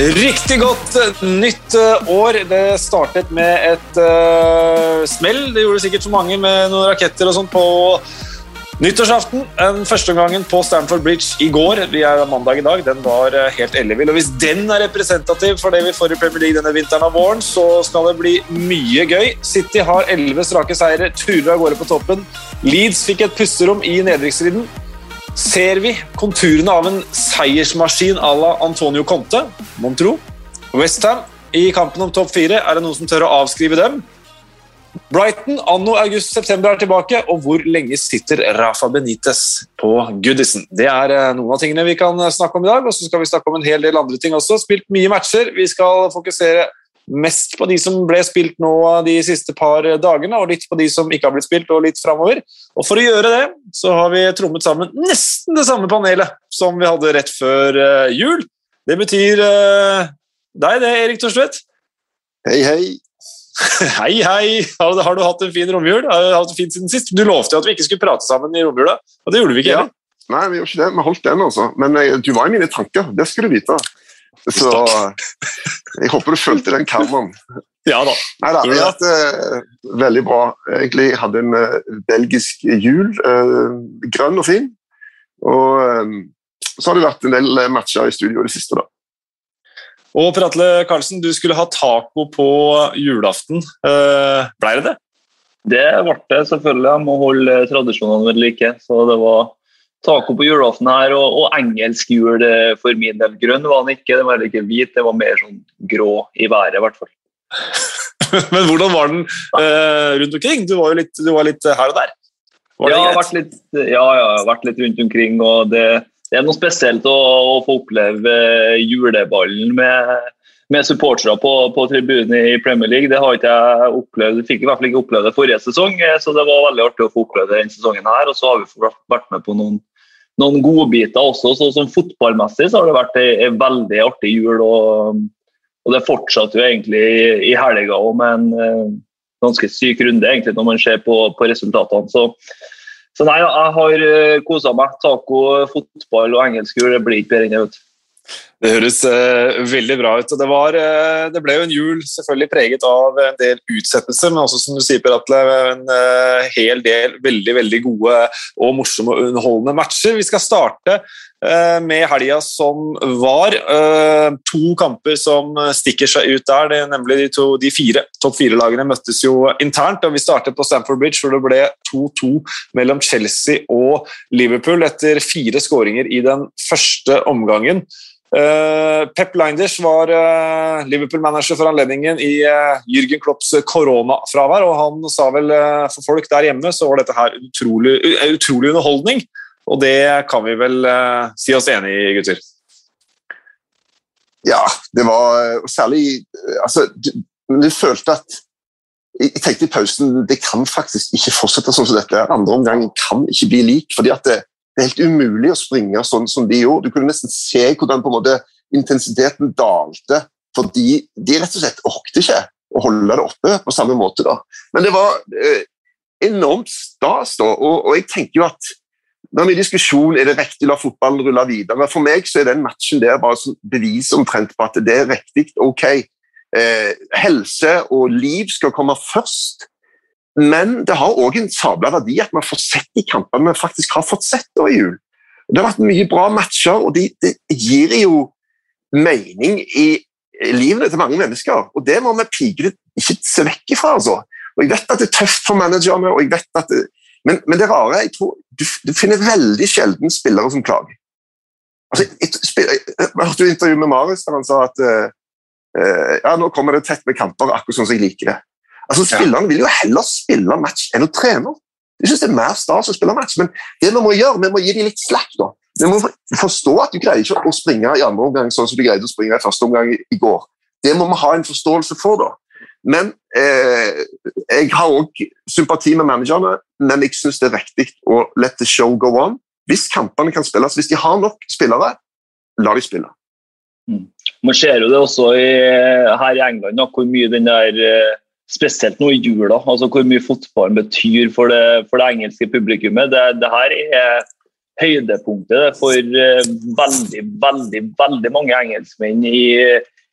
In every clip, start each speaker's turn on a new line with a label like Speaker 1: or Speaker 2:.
Speaker 1: Riktig godt nytt år. Det startet med et uh, smell. Det gjorde sikkert så mange med noen raketter og sånt på nyttårsaften. Den første gangen på Stamford Bridge i går. Vi er mandag i dag. Den var helt ellevill. Og hvis den er representativ for det vi får i Premier League denne vinteren av våren, så skal det bli mye gøy. City har elleve strake seire, turer av gårde på toppen. Leeds fikk et pusterom i nedrykksstriden ser vi konturene av en seiersmaskin à la Antonio Conte, mon tro. Westham i kampen om topp fire. Er det noen som tør å avskrive dem? Brighton anno august-september er tilbake, og hvor lenge sitter Rafa Benitez på Goodison? Det er eh, noen av tingene vi kan snakke om i dag, og så skal vi snakke om en hel del andre ting også. Spilt mye matcher. Vi skal fokusere mest på de som ble spilt nå de siste par dagene, og litt på de som ikke har blitt spilt, og litt framover. Og for å gjøre det, så har vi trommet sammen nesten det samme panelet som vi hadde rett før uh, jul. Det betyr uh, deg, det, Erik Torstvedt.
Speaker 2: Hei, hei.
Speaker 1: hei, hei. Har, har, du hatt en fin romjul? Har du hatt det fint siden sist? Du lovte jo at vi ikke skulle prate sammen i romjula, og det gjorde vi ikke. Ja.
Speaker 2: Nei, vi gjorde ikke det. Vi holdt den, altså. Men uh, du var i mine tanker, det skulle du vite. Så jeg håper du følte den kammen.
Speaker 1: Ja da.
Speaker 2: Nei da, har hatt uh, veldig bra. Egentlig hadde en uh, belgisk jul. Uh, grønn og fin. Og så har det vært en del matcher i studio det siste, da.
Speaker 1: Og Per Atle Karlsen, du skulle ha taco på julaften. Blei det det?
Speaker 3: Det ble det, selvfølgelig. Jeg må holde tradisjonene ved like. Så det var taco på julaften her, og, og engelsk jul for min del. Grønn var den ikke, den var ikke hvit, det var mer sånn grå i været i hvert fall.
Speaker 1: Men hvordan var den eh, rundt omkring? Du var jo litt, du var litt her og der.
Speaker 3: Var ja, vært litt, ja, ja, vært litt rundt omkring. og det, det er noe spesielt å, å få oppleve juleballen med, med supportere på, på tribunen i Premier League. Det har ikke jeg opplevd, fikk i hvert fall ikke opplevd det forrige sesong, så det var veldig artig å få oppleve det denne sesongen. her, og så har vi vært med på noen noen godbiter også. så Som fotballmessig så har det vært ei veldig artig jul. og, og Det fortsatte jo egentlig i, i helga òg med en uh, ganske syk runde egentlig når man ser på, på resultatene. Så, så, nei, jeg har eh, kosa meg. Taco, fotball og engelsk jul det blir ikke bedre enn det.
Speaker 1: Det høres uh, veldig bra ut. og det, var, uh, det, ble jo en jul selvfølgelig preget av en del utsettelser, men også som du sier, Per Atle, en uh, hel del veldig veldig gode og morsomme og underholdende matcher. Vi skal starte med helga som var. To kamper som stikker seg ut der. Det, nemlig de, to, de fire topp fire-lagene møttes jo internt. og Vi startet på Stamford Bridge, hvor det ble 2-2 mellom Chelsea og Liverpool etter fire skåringer i den første omgangen. Uh, Pep Linders var uh, Liverpool-manager for anledningen i uh, Jürgen Klopps koronafravær, og han sa vel for folk der hjemme så var dette her utrolig, utrolig underholdning. Og det kan vi vel si oss enig i, gutter?
Speaker 2: Ja, det var særlig Altså, du, du følte at jeg tenkte i pausen det kan faktisk ikke fortsette sånn som dette. Andre omgang kan ikke bli lik. fordi at det, det er helt umulig å springe sånn som de gjorde. Du kunne nesten se hvordan måte intensiteten dalte, fordi de rett og slett orket ikke å holde det oppe på samme måte. da. Men det var eh, enormt stas, da, og, og, jeg tenker jo at når vi i diskusjon er det riktig å la fotballen rulle videre. For meg så er den matchen der bare et bevis omtrent på at det er riktig. Ok, eh, helse og liv skal komme først, men det har òg en sabla verdi at man får sett de kampene vi faktisk har fått sett i jul. Det har vært mye bra matcher, og det de gir jo mening i livene til mange mennesker. Og det må vi pigre ikke se vekk ifra. altså. Og Jeg vet at det er tøft for managerne, og jeg vet at det, men, men, det rare jeg tror, du, du finner veldig sjelden spillere som klager. Altså, jeg, hørte jo intervju med Marius der han sa at uh, ja, nå kommer det tett med kamper, akkurat sånn som jeg liker det. Altså, Spillerne vil jo heller spille match enn å trene. De syns det er mer stas å spille match, men det vi må gjøre, vi må gi dem litt slack. da. Vi må forstå at du greier ikke å springe i andre omgang sånn som du greide å springe i første omgang i går. Det må vi ha en forståelse for. da. Men eh, Jeg har òg sympati med managerne, men jeg syns det er riktig å let the show go on. Hvis kampene kan spilles, hvis de har nok spillere, la de spille.
Speaker 3: Mm. Man ser jo det også i, her i England, da, hvor mye den der eh, spesielt nå i jula, altså hvor mye fotballen betyr for det, for det engelske publikummet. Det, det, her er høydepunktet for uh, veldig, veldig, veldig mange engelskmenn i,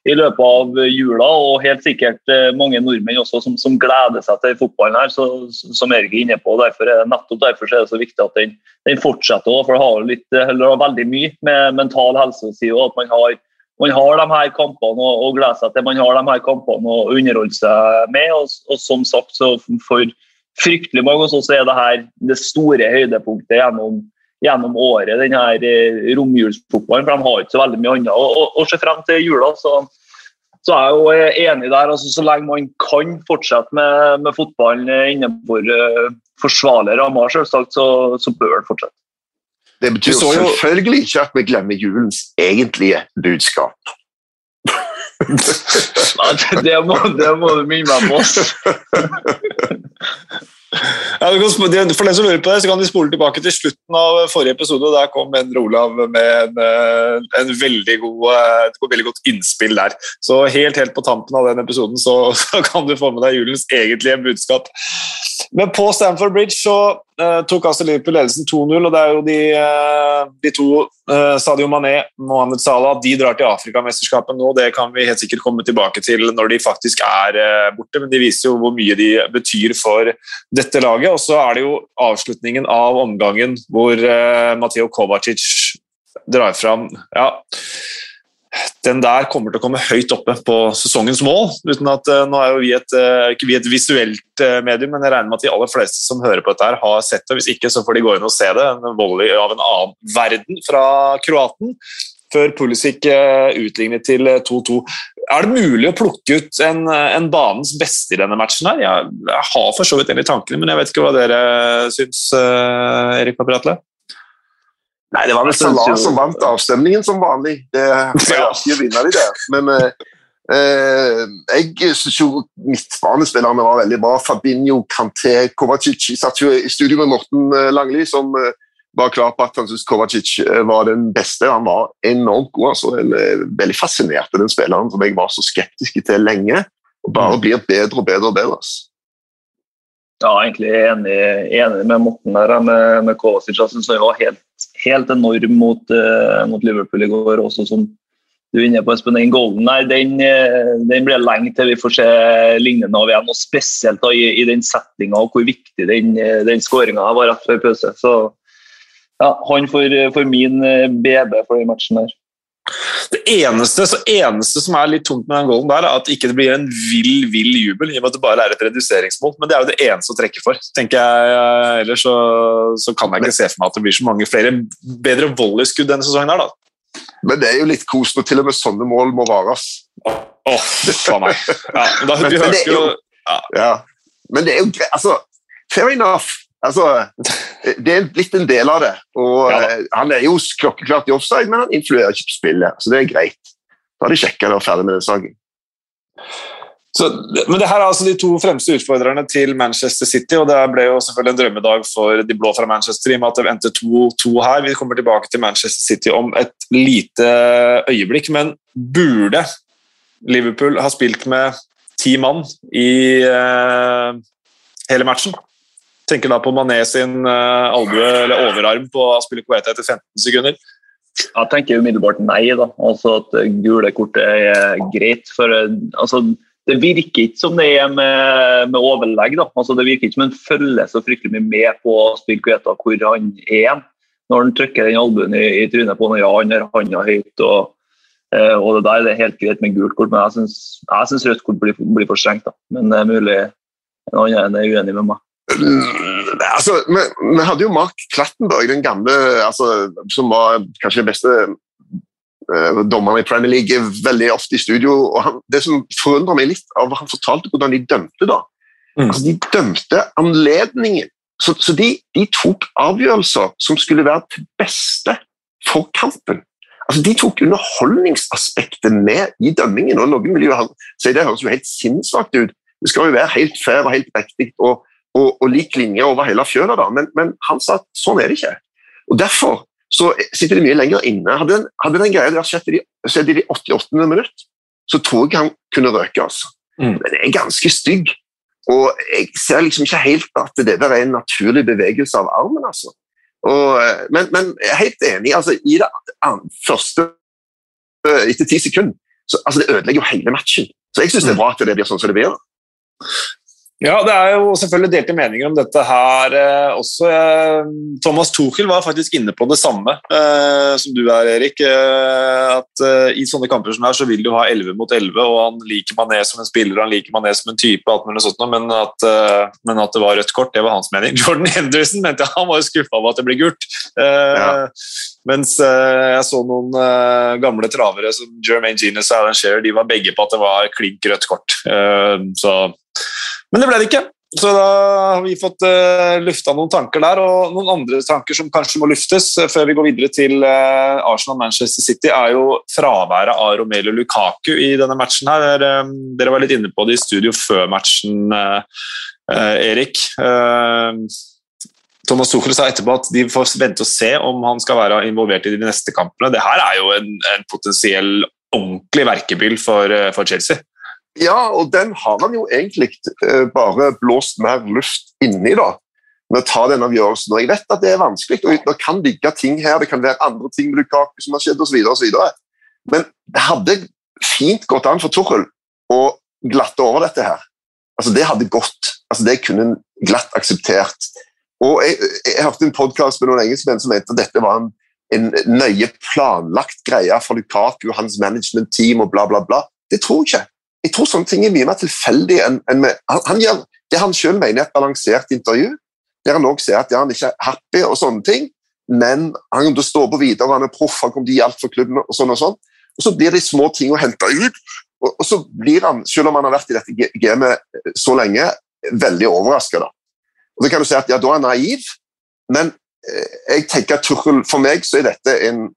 Speaker 3: i løpet av jula, og helt sikkert uh, mange nordmenn også som, som, gleder seg til fotballen her, så, som Erik er inne på. derfor er Nettopp derfor er det så viktig at den, den fortsetter, for det har, litt, det har veldig mye med mental helse å si. at man har man har de her kampene å, glede seg til, man har de her kampene å underholde seg med. Og, og som sagt, så for fryktelig mange hos oss er det her det store høydepunktet gjennom, gjennom året. den her eh, romjulsfotballen, for de har ikke så veldig mye annet å se frem til jula. så så er jeg jo eh, enig der. altså Så lenge man kan fortsette med, med fotballen innenfor uh, forsvarlige rammer, selvsagt, så, så bør det fortsette.
Speaker 2: Det betyr jo selvfølgelig ikke at vi glemmer julens egentlige budskap.
Speaker 3: det, må, du minne meg på.
Speaker 1: Ja, for den som lurer på det, så kan de spole tilbake til slutten av forrige episode. Der kom Endre Olav med en, eh, en veldig god, eh, et veldig godt innspill der. Så helt, helt på tampen av den episoden så, så kan du få med deg julens egentlige budskap. Men på Stamford Bridge så uh, tok altså Liverpool ledelsen 2-0, og det er jo de, uh, de to, uh, Sadio Mané Mohammed Salah, de drar til Afrikamesterskapet nå. Det kan vi helt sikkert komme tilbake til når de faktisk er borte, men de viser jo hvor mye de betyr for dette laget. Og så er det jo avslutningen av omgangen hvor Matteo Kovacic drar fram ja, den der kommer til å komme høyt oppe på sesongens mål. uten at uh, Nå er jo vi et, uh, ikke vi et visuelt uh, medium, men jeg regner med at de aller fleste som hører på dette, her har sett det. Hvis ikke, så får de gå inn og se det. En volley av en annen verden fra kroaten. Før Pulisic utlignet til 2-2. Er det mulig å plukke ut en, en, banens beste i denne matchen? her? Jeg, jeg har for så vidt en i tankene, men jeg vet ikke hva dere syns, Erik Papratle?
Speaker 2: Nei, det var vel Salah som vant avstemningen som vanlig. Det er alltid å vinne de der. Men eh, eh jeg syns jo midtbanespillerne var veldig bra. Fabinho, Kanté, Kovacic. Satt jo i studio med Morten eh, Langli, som eh, var klar på at han syntes Kovacic eh, var den beste. Han var enormt god. altså Veldig fascinert av den spilleren som jeg var så skeptisk til lenge. og Bare mm. blir bedre og bedre og bedre. altså.
Speaker 3: Ja, egentlig enig, enig med Morten der, med, med Kovacic. Jeg synes han var helt, helt enorm mot, uh, mot, Liverpool i går. også som du er inne på, Espen, Den golden der, den, eh, den blir lenge til vi får se lignende av igjen. og Spesielt da, i, i, den settinga og hvor viktig den, eh, den skåringa var rett før pause. Så ja, Han får, får min BB for den matchen der.
Speaker 1: Det eneste, eneste, som er litt tungt med den goalen der, er at det ikke blir en vill vill jubel, i og med at det bare er et reduseringsmål. Men det er jo det eneste å trekke for. tenker jeg. Ellers så, så kan jeg ikke se for meg at det blir så mange flere bedre volleyskudd denne sesongen. her da.
Speaker 2: Men det er jo litt kos når til og med sånne mål må vares.
Speaker 1: Åh, oh, faen meg. Ja, da, men, men, jo,
Speaker 2: ja. ja. men det er jo greit. Altså, fair enough. Altså, det er blitt en del av det. og ja, eh, Han er jo klokkeklart i offside, men han influerer ikke på spillet. Så det er greit. Da har de sjekka det og ferdig med den saken.
Speaker 1: Så, men det her er altså de to fremste utfordrerne til Manchester City, og det ble jo selvfølgelig en drømmedag for de blå fra Manchester i og med at det endte 2-2 her. Vi kommer tilbake til Manchester City om et lite øyeblikk, men burde Liverpool ha spilt med ti mann i uh, hele matchen? Tenker da på Mané sin uh, albue eller overarm på Aspilicueta etter 15 sekunder.
Speaker 3: Jeg tenker umiddelbart nei. da, altså At gule kortet er greit. for eh, altså, Det virker ikke som det er med, med overlegg. da, altså Det virker ikke som en følger så fryktelig mye med på Aspilicueta hvor han er når han trykker den albuen i, i trynet på ham. Ja, han har hånda høyt. og uh, og det der det er helt greit med gult kort, men jeg syns rødt kort blir, blir for strengt. da, Men det er mulig en annen er uenig med meg.
Speaker 2: Altså, vi, vi, hadde jo Mark Klattenberg, den gamle, altså, som var kanskje den beste uh, dommeren i Premier League, veldig ofte i studio. og han, Det som forundrer meg litt, av han fortalte hvordan de dømte. da. Mm. Altså, De dømte anledningen. Så, så de, de, tok avgjørelser som skulle være til beste for kampen. Altså, De tok underholdningsaspektet med i dømmingen. og Noen vil jo si det høres jo helt sinnssvakt ut. Det skal jo være helt fair og helt riktig. og og, og lik linje over hele fjøla, men, men, han sa at sånn er det ikke. Og Derfor så sitter de mye lenger inne. Hadde den, hadde den greia der skjedd i, skjedd i de 88. minutt, så tror jeg han kunne røke. altså. Mm. Den er ganske stygg. Og jeg ser liksom ikke helt at det der er en naturlig bevegelse av armen. altså. Og, eh, men, men, jeg er helt enig. altså I det første etter ti sekunder så, altså Det ødelegger jo hele matchen. Så jeg syns det er bra at det blir sånn som det blir.
Speaker 1: Ja, det er jo selvfølgelig delte meninger om dette her eh, også. Eh, Thomas Tuchel var faktisk inne på det samme eh, som du er, Erik. Eh, at eh, I sånne kamper som her så vil du ha 11 mot 11, og han liker Mané som en spiller, han liker Mané som en type, alt mulig sånt, men at, eh, men at det var rødt kort, det var hans mening. Jordan Henderson mente han var skuffa over at det ble gult. Ja. Mens jeg så noen gamle travere som Jermaine Genius og Alan Shearer, de var begge på at det var klink rødt kort. så men det ble det ikke. Så da har vi fått uh, lufta noen tanker der, og noen andre tanker som kanskje må luftes uh, før vi går videre til uh, Arsenal-Manchester City, er jo fraværet av Romelu Lukaku i denne matchen. her. Um, dere var litt inne på det i studio før matchen, Erik. Thomas Tuchel sa etterpå at de får vente og se om han skal være involvert i de neste kampene. Det her er jo en, en potensiell ordentlig verkebyll for, for Chelsea.
Speaker 2: Ja, og den har han jo egentlig uh, bare blåst mer luft inni, da. Med å ta den avgjørelsen. Og jeg vet at det er vanskelig, og det kan ligge ting her, det kan være andre ting med Lukaku som har skjedd, osv. Men det hadde fint gått an for Tuchel å glatte over dette her. Altså, Det hadde gått. Altså, Det kunne en glatt akseptert. Og Jeg, jeg hørte en podkast med noen engelskmenn som mente at dette var en, en nøye planlagt greie for Lukaku og hans management-team og bla, bla, bla. Det tror jeg ikke. Jeg tror sånne ting er mye mer tilfeldig enn, enn med, han, han, gjør det han selv mener er et balansert intervju, der han også sier at ja, han ikke er happy og sånne ting, men han kommer til å stå på videre, han er proff, han kommer til å gi alt for klubben og sånn og sånn. Og så blir de små tingene henta ut, og, og, så blir han, selv om han har vært i dette gamet så lenge, veldig overraska. Så kan du si at ja, da er han naiv, men eh, jeg tenker at Tuchel, for meg så er dette en,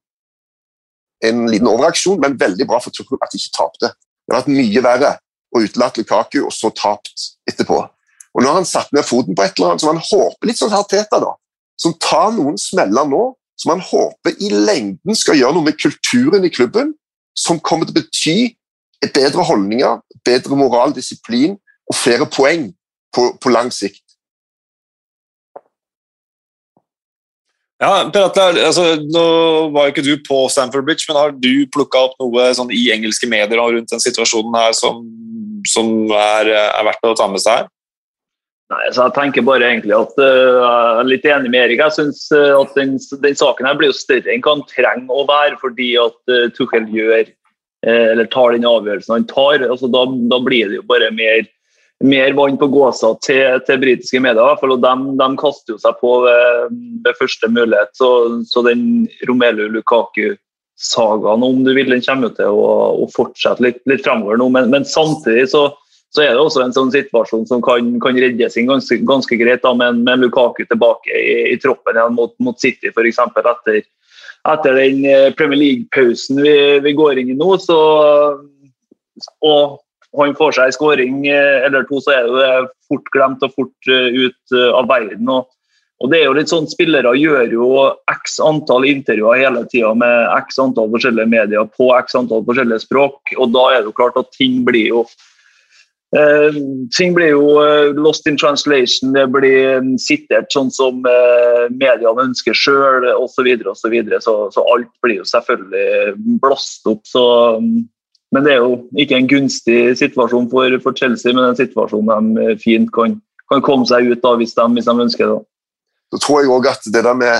Speaker 2: en liten overreaksjon, men veldig bra for Tuchel at de ikke tapte. Det har vært mye verre å utelate Lukaku og så tapt etterpå. Og Nå har han satt ned foten på et eller annet som han håper litt sånn her Teta, da, som tar noen smeller nå, som han håper i lengden skal gjøre noe med kulturen i klubben, som kommer til å bety bedre holdninger, bedre moral, disiplin og flere poeng på, på lang sikt.
Speaker 1: Ja, per Atle, altså, Nå var ikke du på Stamford Bridge, men har du plukka opp noe sånn, i engelske medier rundt den situasjonen her som, som er, er, verdt å ta med seg?
Speaker 3: Nei, så Jeg tenker bare egentlig at uh, Jeg er litt enig med Erik. Jeg synes uh, at den, den, saken her blir jo større enn hva han trenger å være, fordi at uh, Tuchel gjør eller tar den avgjørelsen han tar. altså da, da blir det jo bare mer mer vann på gåsa til, til britiske medier. For de, de, kaster jo seg på ved, ved første mulighet. Så, så den Romelu Lukaku-sagaen, om du vil, den kommer til å, å fortsette litt, litt fremover nå. Men, men samtidig så, så, er det også en sånn situasjon som kan, kan reddes inn ganske, ganske greit da, med, med Lukaku tilbake i, i troppen igjen mot, mot City, f.eks. Etter, etter den eh, Premier League-pausen vi, vi, går inn i nå. så og han får seg en skåring eh, eller to, så er det fort glemt og fort eh, ut eh, av verden. Og, og det er jo litt sånn, Spillere gjør jo x antall intervjuer hele tida med x antall forskjellige medier på x antall forskjellige språk. og Da er det jo klart at ting blir jo eh, ting blir jo lost in translation, det blir sitert sånn som eh, mediene ønsker sjøl osv. Så, videre, og så, videre. så Så alt blir jo selvfølgelig blåst opp. så men det er jo ikke en gunstig situasjon for, for Chelsea, men en situasjon de eh, fint kan, kan komme seg ut av hvis de, hvis de ønsker det.
Speaker 2: Så tror jeg også at det der med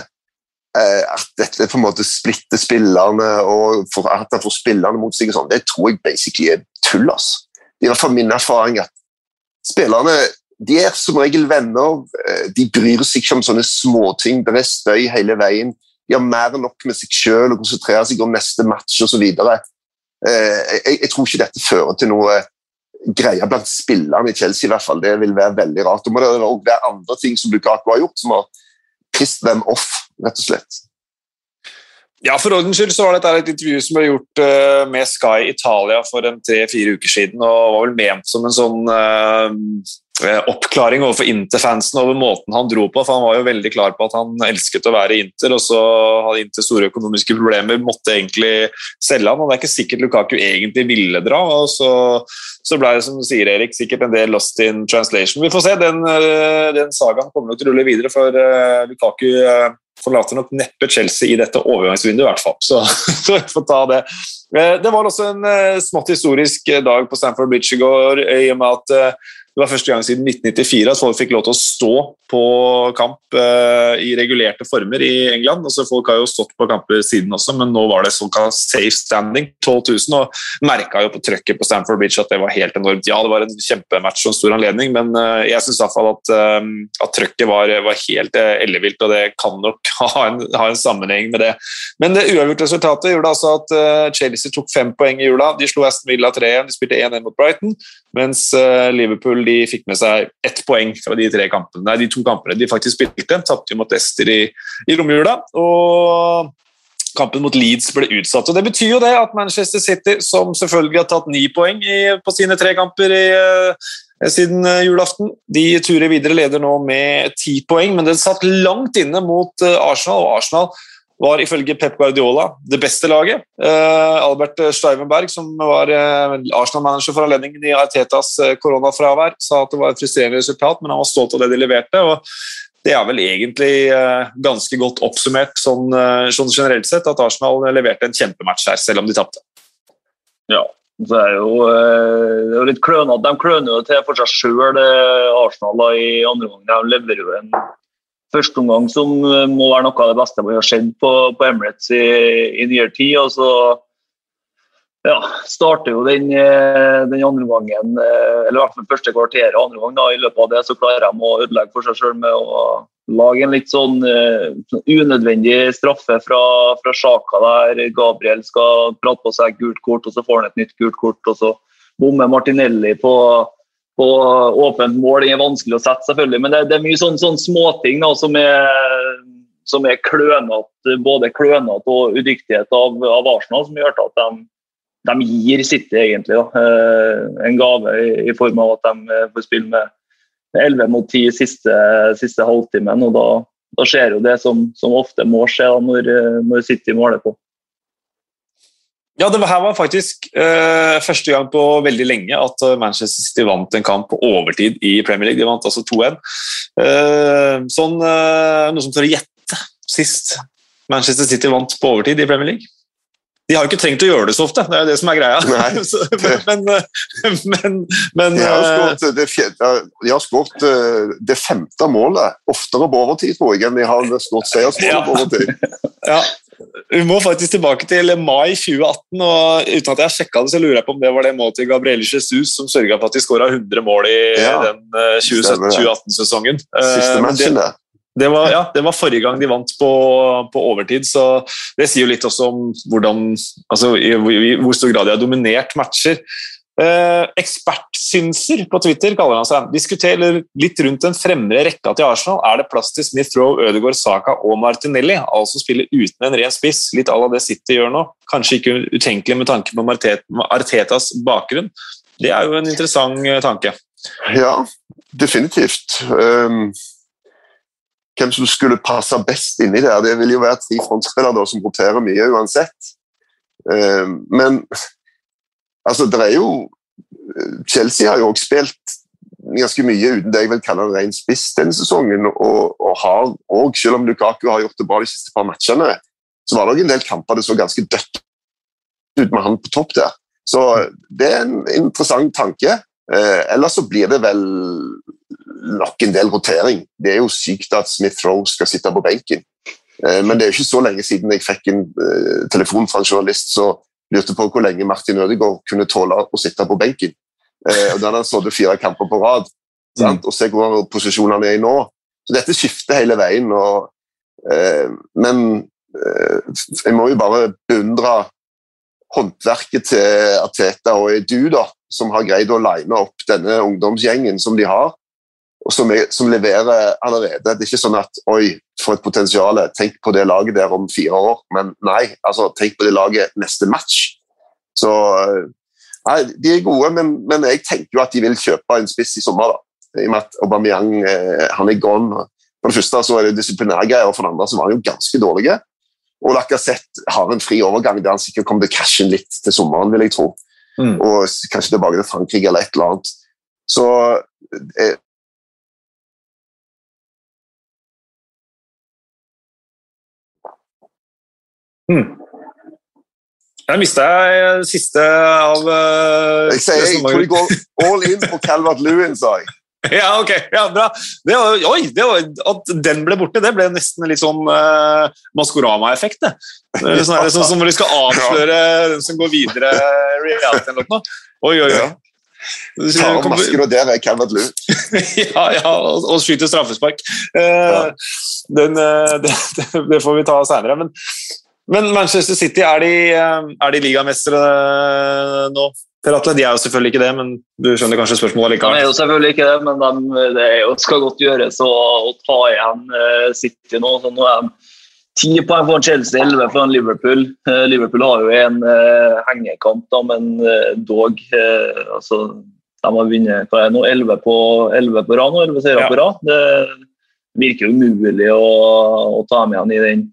Speaker 2: eh, at dette på en måte splitter spillerne og for, at de får spillerne mot seg, og sånn, det tror jeg basically er tull. Altså. Det er i hvert fall min erfaring at spillerne de er som regel venner. Eh, de bryr seg ikke om sånne småting. Det er støy hele veien. De har mer enn nok med seg sjøl og konsentrerer seg om neste match osv. Eh, jeg, jeg, tror ikke dette fører til noe greier blant spillerne i Chelsea. i hvert fall. Det vil være veldig rart. Og må det òg være andre ting som Lukaku har gjort, som har pissed dem off, rett og slett.
Speaker 1: Ja, For ordens skyld så var dette et intervju som ble gjort uh, med Sky Italia for en tre-fire uker siden. og var vel ment som en sånn Eh, oppklaring overfor Inter-fansen over måten han dro på. for Han var jo veldig klar på at han elsket å være Inter, og så hadde Inter store økonomiske problemer, måtte egentlig selge han, og Det er ikke sikkert Lukaku egentlig ville dra. og Så, så ble det som sier, Erik, sikkert en del lost in translation. Vi får se. Den, eh, den sagaen kommer nok til å rulle videre, for uh, Lukaku forlater nok neppe Chelsea i dette overgangsvinduet, i hvert fall. Så, så vi får ta det. Det var også en smått historisk dag på Stanford Bridge i går, i og med at det var første gang siden 1994 at folk fikk lov til å stå på kamp uh, i regulerte former i England. Altså, folk har jo stått på kamper siden også, men nå var det såkalt safe standing. 12 000, og merka jo på trøkket på Stamford Bridge at det var helt enormt. Ja, det var en kjempematch og en stor anledning, men uh, jeg syns iallfall at, uh, at trøkket var, var helt ellevilt, og det kan nok ha en, ha en, sammenheng med det. Men det uavgjort resultatet gjorde altså at Chelsea tok fem poeng i jula. De slo Aston Villa 3-1, de spilte 1-1 mot Brighton. Mens Liverpool de fikk med seg ett poeng fra de, tre kampene, nei, de to kampene de faktisk spilte. Tapte mot Ester i, i romjula. Og kampen mot Leeds ble utsatt. og Det betyr jo det at Manchester City, som selvfølgelig har tatt ni poeng i, på sine tre kamper i, uh, siden uh, julaften, de turer videre leder nå med ti poeng, men den satt langt inne mot uh, Arsenal. og Arsenal var ifølge Pep Guardiola det beste laget. Eh, Albert Steivenberg, som var eh, Arsenal-manager for anledningen i Artetas uh, koronafravær, sa at det var et frustrerende resultat, men han var stolt av det de leverte. og Det er vel egentlig ganske godt oppsummert sånn, sånn, generelt sett at Arsenal leverte en kjempematch her, selv om de tapte.
Speaker 3: Ja, det er jo, det er jo litt klønete. De kløner jo til for seg sjøl, Arsenal, i andre omgang. De leverer jo en førsteomgang som eh, må være noe av det beste vi har sett på, på, Emirates i, i nyere tid. og så ja, starter jo den, eh, den andre gangen, eh, eller i hvert fall første kvarteret andre gang. Da, I løpet av det så klarer de å ødelegge for seg sjøl med å lage en litt sånn uh, unødvendig straffe fra, fra Sjaka der Gabriel skal prate på seg gult kort, og så får han et nytt gult kort. og så bommer Martinelli på på åpent mål. Er vanskelig å sette, selvfølgelig, men det, det er mye sånne sånn småting da, som er, som er klønete, både klønete og udyktighet av, av, Arsenal, som gjør at de, de gir City egentlig da, eh, en gave i, i, form av at de eh, får spille med 11 mot 10 siste, siste halvtimen. og da, da skjer jo det som, som ofte må skje da, når, når City måler på.
Speaker 1: Ja, det her var faktisk uh, første gang på veldig lenge at eh, Manchester City vant en kamp på overtid i Premier League. De vant altså 2-1. Uh, eh, sånn, uh, noe som tør å gjette sist Manchester City vant på overtid i Premier League? De har jo ikke trengt å gjøre det så ofte, det er det som er greia. Så, men, men, men,
Speaker 2: De har skåret det, de det femte målet oftere på overtid, tror jeg, enn de har skåret seiersmålet på overtid.
Speaker 1: Ja, vi må faktisk tilbake til mai 2018, og uten at jeg sjekka det, så lurer jeg på om det var det målet til Gabriel Jesus som sørga for at de skåra 100 mål i ja, den 2017-2018-sesongen.
Speaker 2: Eh, Siste eh, matchen, det.
Speaker 1: Det var, ja, det var, forrige gang de vant på, på, overtid, så det sier jo litt også om hvordan, altså, i, i, hvor stor grad de har dominert matcher. Eh, ekspertsynser på Twitter kaller han seg. Diskuterer litt rundt den fremre rekka til Arsenal. Er det plass til Smith Rowe, Ødegaard, Saka og Martinelli? Altså spille uten en ren spiss, litt à la det City gjør nå. Kanskje ikke utenkelig med tanke på Artetas bakgrunn. Det er jo en interessant eh, tanke.
Speaker 2: Ja, definitivt. Um, hvem som skulle passe best inni der, det vil jo være tre frontspillere som roterer mye uansett. Um, men Altså, det er jo Chelsea har jo også spilt ganske mye uten det jeg vil kalle en ren spiss denne sesongen. Og, og har òg, selv om Lukaku har gjort det bra de siste par matchene, så var det en del kamper det så ganske dødt ut med han på topp der. Så det er en interessant tanke. Eh, ellers så blir det vel nok en del rotering. Det er jo sykt at Smith Rowe skal sitte på benken. Eh, men det er jo ikke så lenge siden jeg fikk en eh, telefon fra en journalist så lurte på hvor lenge Martin Ødegaard kunne tåle å sitte på benken. Eh, og Da hadde han stått fire kamper på rad. Mm. Og se hvor posisjonene er i nå. Så dette skifter hele veien. Og, eh, men eh, jeg må jo bare beundre håndverket til Ateta og Edu, da, som har greid å line opp denne ungdomsgjengen som de har som, er, som, leverer allerede. Det er ikke sånn at oi, for et potensial, tenk på det laget der om fire år. Men nei, altså, tenk på det laget neste match. Så nei, De er gode, men, men, jeg tenker jo at de vil kjøpe en spiss i sommer. da. I og med at Aubameyang eh, han er gone. For det første så er det disiplinærgreier, og for det andre så var han jo ganske dårlig. Og Lacassette har en fri overgang der han sikkert kommer til å cashe inn litt til sommeren, vil jeg tro. Mm. Og kanskje tilbake til Frankrike eller et eller annet. Så
Speaker 1: Hmm. Der mista jeg siste av uh,
Speaker 2: Jeg sier jeg tror jeg går all in på Calvert Lewin, sa jeg.
Speaker 1: Ja, ok. Ja, bra. Det var, oi, det var, at den ble borte, det ble nesten litt sånn uh, Maskorama-effekt. det. Sånn, det sånn som når de skal avsløre den som går videre reality eller noe. Oi, oi, oi.
Speaker 2: Ja. Ta av masker, og der er Calvert Lewin.
Speaker 1: ja, ja, og, og skyter straffespark. Uh, den, uh, det, det, får vi ta seinere. Men, men, Manchester City, er de, er de ligamestere nå? Per Atle, de er jo selvfølgelig ikke det, men du skjønner kanskje spørsmålet likevel?
Speaker 3: De er jo selvfølgelig ikke det, men de, det jo, skal godt gjøres å, å ta igjen uh, City nå. Så nå er de ti poeng for Chelsea, elleve foran Liverpool. Liverpool har jo en uh, hengekamp, da, men dog altså, De har vunnet hva er nå, elleve på, på rad nå, elleve seire ja. på rad. Det virker umulig å, å ta med igjen i den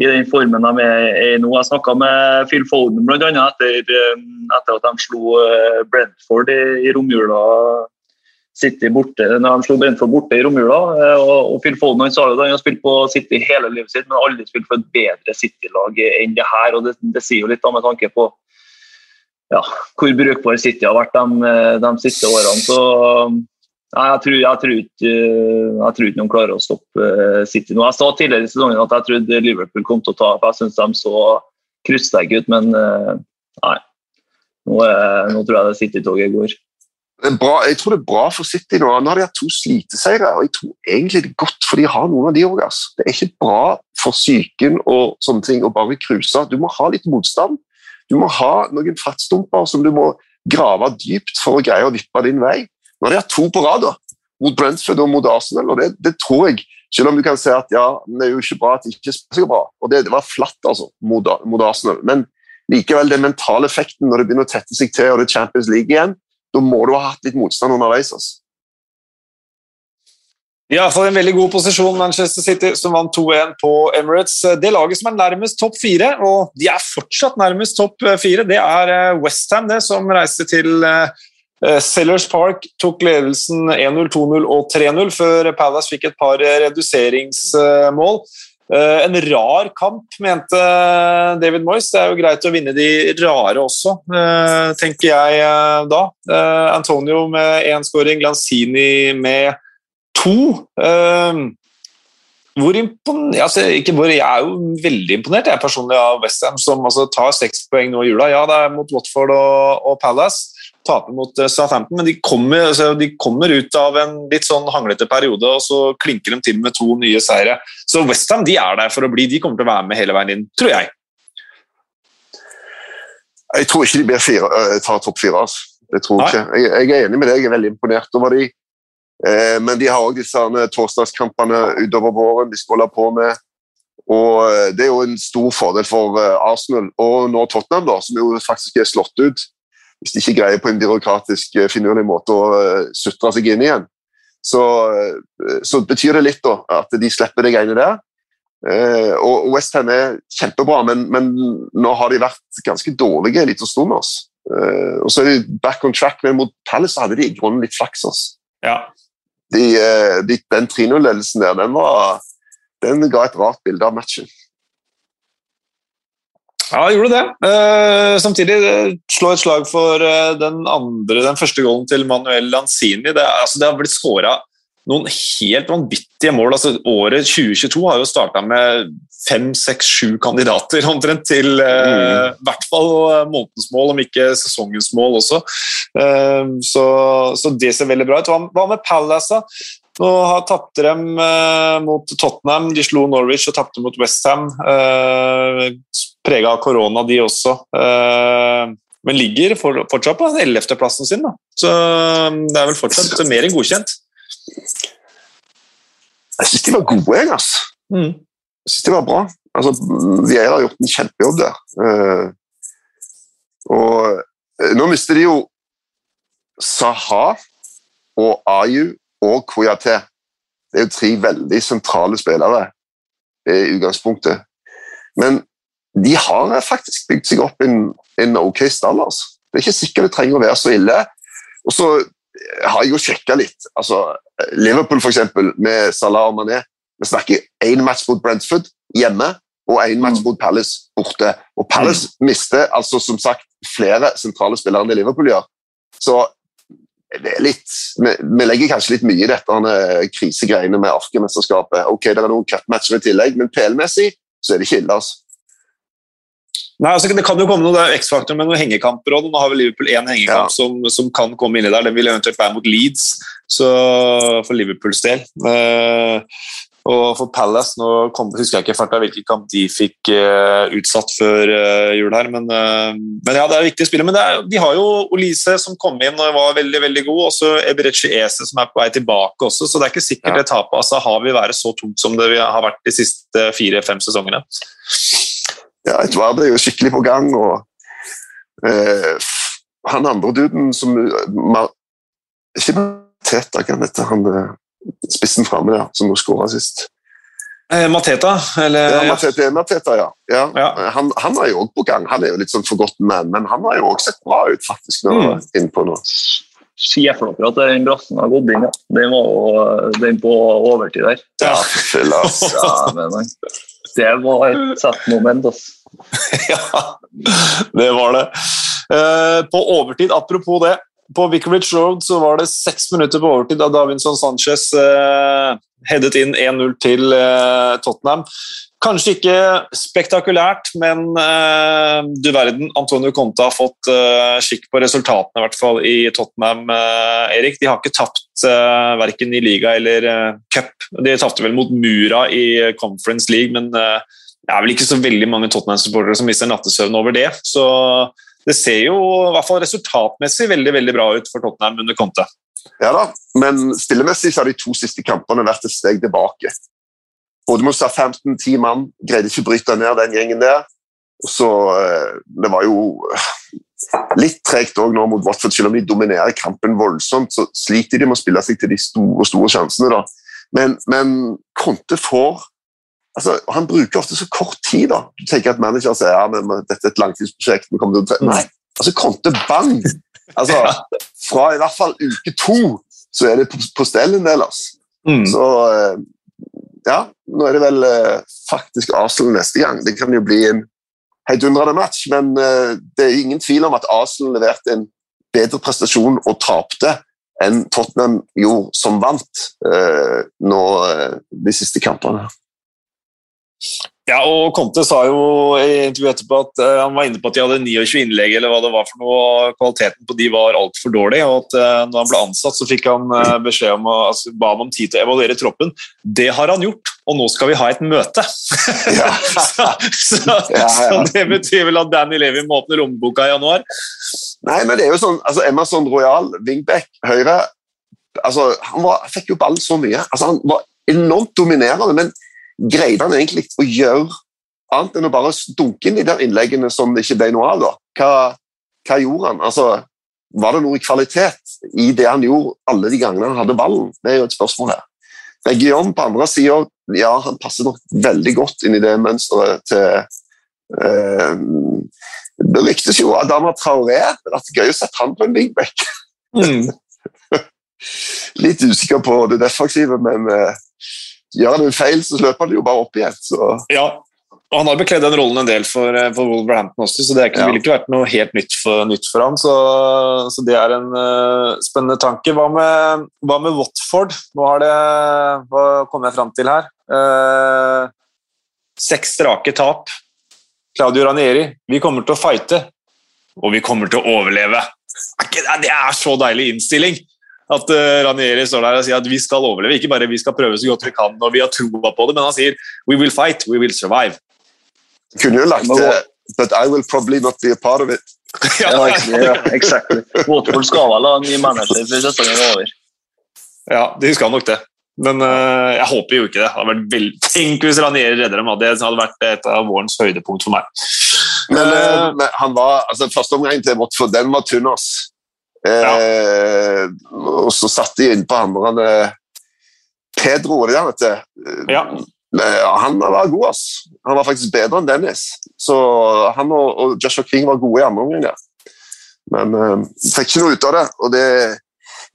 Speaker 3: i den formen de er i nå. Jeg snakka med Phil Foden annet, etter, eh, etter at de slo eh, Brentford i, i romjula. City borte, når de slo Brentford borte i romjula. Eh, og, og Phil Foden han sa jo at han har spilt på City hele livet sitt, men aldri spilt for et bedre City-lag enn det her. og Det, det sier jo litt da med tanke på ja, hvor brukbar City har vært de, de siste årene. så Nei, jeg tror, jeg, tror ikke, jeg tror, ikke, noen klarer å stoppe eh, City nå. Jeg sa tidligere i sesongen at jeg trodde Liverpool kom til å ta for Jeg syns de så kryssterke ut, men eh, nei. Nå, nå tror jeg det City-toget går.
Speaker 2: Bra, jeg tror det er bra for City nå. Nå har de hatt to sliteseire, og jeg tror egentlig det er godt for de har noen av de òg. Det er ikke bra for psyken og sånne ting å bare cruise. Du må ha litt motstand. Du må ha noen fartsdumper som du må grave dypt for å greie å vippe din vei. Nå har de hatt to på rad mot Brentford og mot Arsenal, og det, det, tror jeg Selv om du kan si at ja, det er jo ikke bra at de ikke spiller bra. og Det, det var flatt altså, mot, mot, Arsenal. Men likevel den mentale effekten når det begynner å tette seg til og det er Champions League igjen, da må du ha hatt litt motstand underveis. altså.
Speaker 1: Iallfall en veldig god posisjon, Manchester City, som vant 2-1 på Emirates. Det laget som er nærmest topp fire, og de er fortsatt nærmest topp fire, det er eh, Westham, det, som reiste til Eh, Sellers Park tok ledelsen 1-0, 2-0 og 3-0 før Palace fikk et par reduseringsmål. Eh, en rar kamp, mente David Moyes. Det er jo greit å vinne de rare også, eh, tenker jeg da. Antonio med én skåring, Glanzini med to. Hvor imponert, altså, hvor, Jeg er jo veldig imponert jeg personlig av Westham, som altså, tar seks poeng nå i jula. Ja, det er mot Watford og, og Palace taper mot eh, Southampton, men de kommer, altså, de kommer, ut av en litt sånn hanglete periode, og så klinker de til med to nye seire. Så Westham er der for å bli. De kommer til å være med hele veien inn, tror jeg.
Speaker 2: Jeg tror ikke de blir fire, uh, tar topp fire. Altså. Det tror jeg ikke. Jeg, jeg, er enig med deg, jeg er veldig imponert over de. Eh, men de har òg disse torsdagskampene utover våren de skal holde på med. Og eh, Det er jo en stor fordel for Arsenal og nå Tottenham, da, som jo faktisk er slått ut hvis de ikke greier på en byråkratisk eh, finurlig måte å eh, sutre seg inn igjen, så, eh, så, betyr det litt da, at de slipper det greiene der. Og Westham er kjempebra, men, men, nå har de vært ganske dårlige en liten stund. Altså. Eh, og så er de back on track, men mot Palace hadde de i grunnen litt flaks. Altså.
Speaker 1: Ja.
Speaker 2: De, de, den 3-0-ledelsen der, den, var, den ga et rart bilde av matchen.
Speaker 1: Ja, jeg gjorde det. Uh, samtidig uh, slå et slag for uh, den andre, den første goalen til Manuel Lanzini. Det, altså, det har blitt skåra noen helt vanvittige mål. Altså, året 2022 har jo starta med fem, seks, sju kandidater omtrent til i mm. hvert fall månedens mål, om ikke sesongens mål også. Så, så, det ser veldig bra ut. Hva, med Palace? Nå har tapte de mot Tottenham, de slo Norwich og tapte mot Westham prega av korona, de også. Eh, men ligger fortsatt på den ellevteplassen sin, da. Så um, det er vel fortsatt mer enn godkjent.
Speaker 2: Jeg syns de var gode, jeg. Altså. Mm. Jeg syns de var bra. Altså, Vieira har gjort en kjempejobb der. Uh, og uh, nå mister de jo Saha og Ayu og Koyate. Det er jo tre veldig sentrale spillere i utgangspunktet. Men de har faktisk bygd seg opp en, en ok stall. Altså. Det er ikke sikkert det trenger å være så ille. Og så har jeg jo sjekka litt. Altså, Liverpool eksempel, med Salah og Mané. Vi snakker én match mot Brentford hjemme. og én match mot Palace borte. Og Palace mister altså som sagt flere sentrale spillere enn det Liverpool gjør. Så det er litt, vi, vi legger kanskje litt mye i dette krisegreiene med Arkemesterskapet. Ok, det er noen cupmatcher i tillegg, men PL-messig så er det ikke ille. altså.
Speaker 1: Nei, altså Det kan jo komme noen X-faktor med noen hengekamper òg. Nå har vel Liverpool én hengekamp
Speaker 2: Ja.
Speaker 1: som, som kan komme inni der. Den vil eventuelt være mot Leeds, så for Liverpools del. Uh, og for Palace nå kom, husker jeg ikke farta hvilken kamp de fikk uh, utsatt før uh, jul her, men, uh, men ja, det er viktige spillere. Men det er, de har jo Olise som kom inn og var veldig veldig god, og så Eberechi Ese som er på vei tilbake også, så det er ikke sikkert
Speaker 2: Ja.
Speaker 1: det tapet av Har vi være så tungt som det har vært de siste fire-fem sesongene.
Speaker 2: Ja, Edvard er jo skikkelig på gang, og eh, han andre duden som Mar Ikke Mateta, hva heter han eh, spissen framme der, som nå skåra sist?
Speaker 1: Eh, Mateta, eller
Speaker 2: Ja, Mateta, Mateta, ja. ja.
Speaker 1: Ja.
Speaker 2: Han, han er jo òg på gang. Han er jo litt sånn forgotten man, men han har jo òg sett bra ut, faktisk, nå,
Speaker 1: Mm.
Speaker 2: innpå nå.
Speaker 3: Se for dere at den brassen har gått inn. Ja. Den var jo den på overtid der.
Speaker 2: Ja, fyll.
Speaker 3: Ja, men han- det var et satt moment. Altså.
Speaker 1: ja, det var det. Eh, på overtid, apropos det. På Vicarage Road så var det seks minutter på overtid da Davinson Sanchez eh, headet inn 1-0 til eh, Tottenham. Kanskje ikke spektakulært, men eh, du verden, Antonio Conte har fått eh, skikk på resultatene i hvert fall i Tottenham. eh, Erik. De har ikke tapt eh, verken i liga eller eh, cup. De tapte vel mot Mura i Conference League, men eh, det er vel ikke så veldig mange Tottenham-supportere som mister nattesøvn over det. Så det ser jo i hvert fall resultatmessig veldig veldig bra ut for Tottenham under Conte.
Speaker 2: Ja da, men stillemessig så har de to siste kampene vært et steg tilbake. Southampton, ti mann, greide ikke å bryte ned den gjengen der. Og så, eh, Det var jo litt tregt òg nå mot Watford, selv om de dominerer kampen voldsomt. Så sliter de med å spille seg til de store store sjansene. da. Men, men Conte får altså, Han bruker ofte så kort tid. da. Du tenker at manager sier ja, men dette er et langtidsprosjekt. vi kommer til å Nei, altså Conte bang! Altså, Fra i hvert fall uke to så er det på, på stell en del. altså.
Speaker 1: Mm.
Speaker 2: Så eh, ja, nå er det vel eh, faktisk Arsenal neste gang. Det kan jo bli en heidundrende match, men eh, det er ingen tvil om at Arsenal leverte en bedre prestasjon og tapte enn Tottenham gjorde som vant eh, nå de siste kampene.
Speaker 1: Ja, og Conte sa jo i intervjuet etterpå at uh, han var inne på at de hadde 29 innlegg, eller hva det var for noe, og kvaliteten på de var altfor dårlig. og at uh, når han ble ansatt, så fikk han uh, beskjed om altså, ba om tid til å evaluere troppen. Det har han gjort, og nå skal vi ha et møte.
Speaker 2: Ja.
Speaker 1: så, så,
Speaker 2: Ja, ja.
Speaker 1: så det betyr vel at Danny Levy må åpne lommeboka i januar.
Speaker 2: Nei, men det er jo sånn, altså Emerson Royal, wingback, høyre altså, Han var, fikk jo ball så mye. altså Han var enormt dominerende, men greide han egentlig å gjøre annet enn å bare dunke inn de der innleggene som det ikke ble noe av? da? Hva, hva gjorde han? Altså, Var det noe kvalitet i det han gjorde alle de gangene han hadde ballen? Det er jo et spørsmål her. Region på andre sida, ja, han passer nok veldig godt inn i det mønsteret til eh, Det ryktes jo Adama Traoré. Det er gøy å sette han på en wingback.
Speaker 1: Mm.
Speaker 2: Litt usikker på det defensive, men eh, gjør han en feil, så løper han jo bare opp igjen. Så
Speaker 1: Ja, og han har bekledd den rollen en del for, eh, for Wolverhampton også, så det ikke,
Speaker 2: Ja.
Speaker 1: ville ikke vært noe helt nytt for, nytt for han. Så, så det er en uh, spennende tanke. Hva med, hva med Watford? Har det, hva kommer jeg fram til her? Uh, seks strake tap. Claudio Ranieri, vi kommer til å fighte, og vi kommer til å overleve. Er Det er så deilig innstilling! At uh, Ranieri står der og sier at vi skal overleve. Ikke bare vi skal prøve så godt vi kan, og vi har troa på det, men han sier we will fight, we will survive.
Speaker 2: kunne jo lagt
Speaker 3: det
Speaker 2: But I will probably not be a part of it.
Speaker 3: Ja, ja, exactly. Watford skal vel ha en ny manager før sesongen er over.
Speaker 1: Ja, de skal nok det. Men uh, jeg håper jo ikke det. det hadde vært. Tenk hvis Ranieri redder dem. Det hadde vært et av vårens høydepunkt for meg.
Speaker 2: Men,
Speaker 1: Eh,
Speaker 2: eh, men han var, altså første omgang til Watford, den var tynn, ass. Eh, Og så satt de inn på andre eh, Pedro, var det det han heter? Eh,
Speaker 1: Ja.
Speaker 2: Ja, han var god, ass. Han var faktisk bedre enn Dennis. Så han og, og Joshua King var gode i andre omgang. Ja. Men eh, fikk ikke noe ut av det. Det.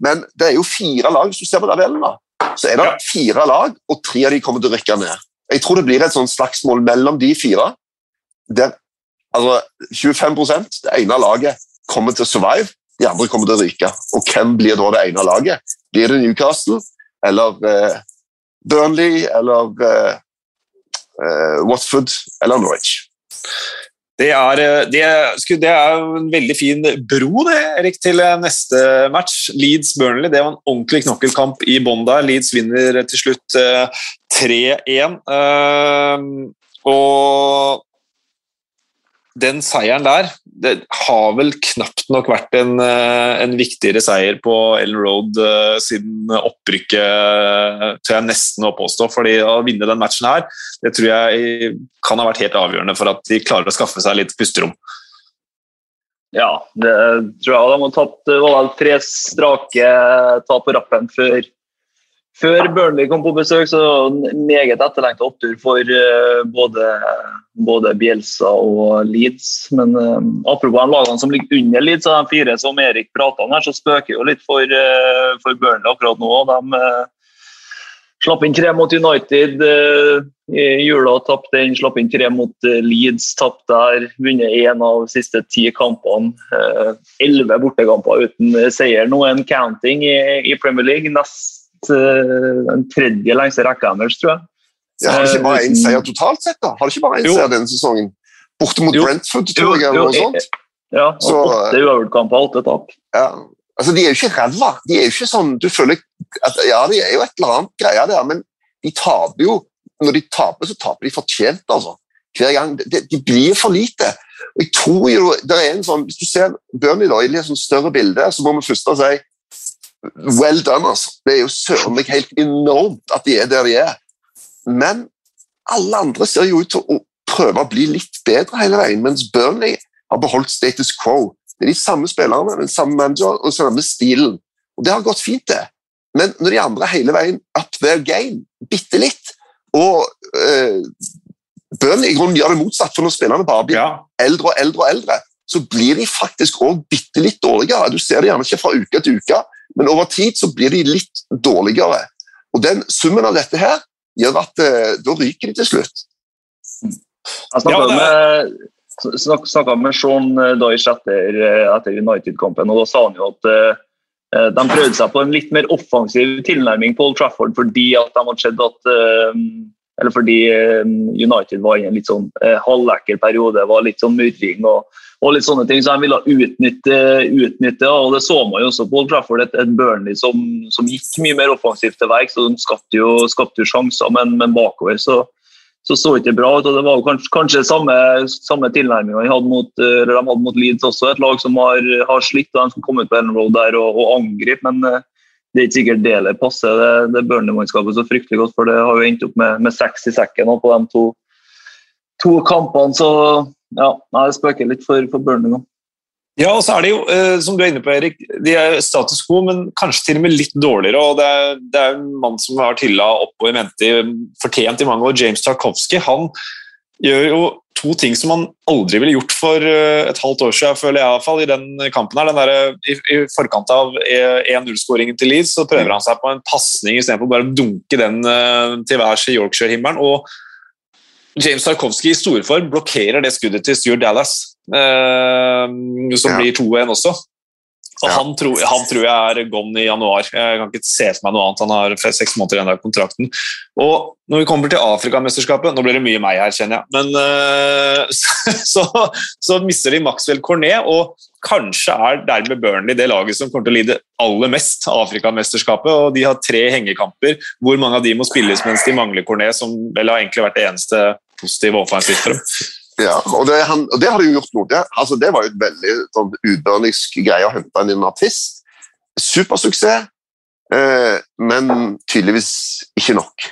Speaker 2: Men det er jo fire lag, hvis du ser på tabellen, da. Så er det
Speaker 1: Ja.
Speaker 2: fire lag, og tre av de kommer til å rykke ned. Jeg tror det blir et sånt slagsmål mellom de fire. Der altså, 25% det ene laget kommer til å survive, de andre kommer til å ryke. Og hvem blir da det ene laget? Blir det Newcastle eller eh, Burnley eller eh, eh, Watford eller Norwich?
Speaker 1: Det er, eh, det, det er, en veldig fin bro det, Erik, til eh, neste match. Leeds-Burnley. Det var en ordentlig knokkelkamp i bånn der. Leeds vinner til slutt 3-1. Uh, og den seieren der det har vel knapt nok vært en, eh, en viktigere seier på Ellen Road uh, siden opprykket, tør jeg nesten å påstå. fordi å vinne den matchen her, det tror jeg kan ha vært helt avgjørende for at de klarer å skaffe seg litt pusterom.
Speaker 3: Ja, det tror jeg de har tatt tre strake tap på rappen før før Burnley kom på besøk, så meget etterlengta opptur for både, både, Bielsa og Leeds. Men uh, apropos de lagene som ligger under Leeds, og de fire som Erik prata om her, så spøker jo litt for, uh, for Burnley akkurat nå. De slapp inn tre mot United i jula, tapte den. Slapp inn tre mot Leeds, tapte der. Vunnet én av de siste ti kampene. Elleve bortekamper uten seier. Nå en counting i, i Premier League. Nest den tredje lengste rekka deres, tror jeg.
Speaker 2: Ja, har det ikke bare én eh, seier totalt sett, da? Har det ikke bare én seier denne sesongen? Borte mot jo. Brentford, tror jeg, eller noe sånt.
Speaker 3: Ja, og Så, åtte uavgjortkamper, åtte tap.
Speaker 2: Ja. Altså, de er jo ikke ræva. De er jo ikke sånn Du føler at Ja, de er jo et eller annet greie der, men de taper jo Når de taper, så taper de fortjent, altså. Hver gang. De, de blir for lite. Og jeg tror jo det er en sånn Hvis du ser Burnley da, i et sånn større bilde, så må vi først si well done, altså. Det er jo søren meg helt enormt at de er der de er. Men alle andre ser jo ut til å prøve å bli litt bedre hele veien, mens Burnley har beholdt status quo. Det er de samme spillerne, den samme manager og samme stilen. Og Det har gått fint, det. Men når de andre hele veien up their game, bitte litt, og eh, Burnley i grunnen gjør det motsatt, for når spillerne bare blir ja. eldre og eldre, og eldre, så blir de faktisk òg bitte litt dårligere. Du ser det gjerne ikke fra uke til uke, men over tid så blir de litt dårligere. Og den Summen av dette her gjør at uh, da ryker de til slutt.
Speaker 3: Jeg snakka ja, med, snak, med Sean eh, Dyche etter, eh, etter United-kampen, og da sa han jo at uh, de prøvde seg på en litt mer offensiv tilnærming på Old Trafford fordi at de hadde sett at uh, eller fordi United var i en litt sånn halvekkel periode, var litt sånn murring. og og litt sånne ting, så han ville utnytte, utnytte og det så man jo også på Old Trafford, et, et Burnley som, som, gikk mye mer offensivt til verks, så de skapte jo, skapte jo sjanser, men, men, bakover så så så ikke bra ut. og Det var kanskje, kanskje samme, samme tilnærminga de mot, de hadde mot Leeds også, et lag som har, har slitt og de som kom ut på Ellen Road der og, og angripe, men eh, det er ikke sikkert det passer det, det Burnley-mannskapet så fryktelig godt, for det har jo endt opp med, med seks i sekken på de to, to kampene. så ja, det spøker litt for, for Burnley
Speaker 1: Ja, og så er det jo, eh, som du er inne på, Erik, de er status quo, men kanskje til og med litt dårligere. og Det er, det er en mann som har Tilla opp og i mente fortjent i mange år, James Tarkovsky. Han gjør jo to ting som han aldri ville gjort for eh, et halvt år siden, føler jeg i, hvert fall, i den kampen. her. Den der, i, I forkant av 1-0-skåringen til Leeds så prøver han seg på en pasning istedenfor bare å dunke den til værs i Yorkshire-himmelen. og James Tarkovsky i storform blokkerer det skuddet til Stuart Dallas, eh, som ja. blir 2-1 også. Og ja. han, tror, han, tror, jeg er gone i januar. Jeg kan ikke se for meg noe annet. Han har seks måneder igjen av kontrakten. Og når vi kommer til Afrikamesterskapet Nå blir det mye meg her, kjenner jeg. Men uh, så, så, mister de Maxwell Cornet, og kanskje er dermed Burnley det laget som kommer til å lide aller mest av Afrikamesterskapet. Og de har tre hengekamper hvor mange av de må spilles mens de mangler Cornet, som vel har egentlig vært det eneste positive offensivt for dem.
Speaker 2: Ja, og det, han, og det har de gjort nå. Det, altså, det var jo et veldig sånn, ubørnisk greie å hente inn en artist. Supersuksess, eh, men tydeligvis ikke nok.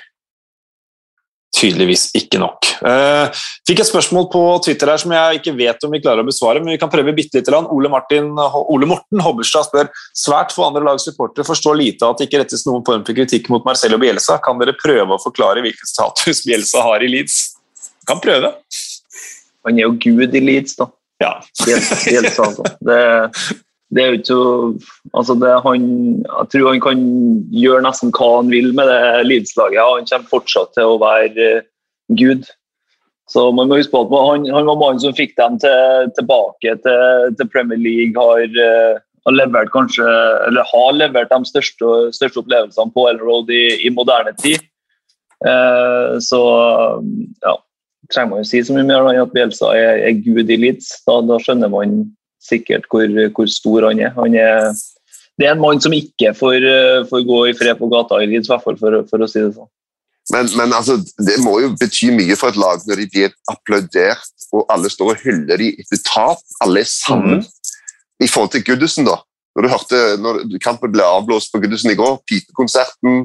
Speaker 1: Tydeligvis ikke nok. Uh, fikk et spørsmål på Twitter her som jeg ikke vet om vi klarer å besvare, men vi kan prøve bitte litt. Ole, Martin, Ole Morten Hobbelstad spør svært få andre lags supportere forstår lite at det ikke rettes noen form for kritikk mot Marcello Bielsa. Kan dere prøve å forklare hvilken status Bielsa har i Leeds? Kan prøve.
Speaker 3: Han er jo gud i Leeds, da.
Speaker 1: Ja.
Speaker 3: Bielsa, altså. Det, det er jo ikke altså det, han, Jeg tror han kan gjøre nesten hva han vil med det Leeds-laget. Han kommer fortsatt til å være gud. Så man må huske på at han, han var mannen som fikk dem til, tilbake til, til, Premier League. Har, uh, har, levert kanskje, eller har levert de største, største opplevelsene på Ellen Road i, i moderne tid. Uh, så ja, trenger man jo si så mye mer enn at Bielsa er, er, gud i Leeds. Da, da skjønner man sikkert hvor, hvor, stor han er. Han er det er en mann som ikke får, eh, får gå i fred på gata i Leeds, for, for, for å si det sånn.
Speaker 2: Men, men altså, det må jo bety mye for et lag når de blir applaudert og alle står og hyller dem etter tap. Alle er sammen. Mm. I forhold til Goodison, da. Når du hørte når kampen ble avblåst på Goodison i går, pipekonserten,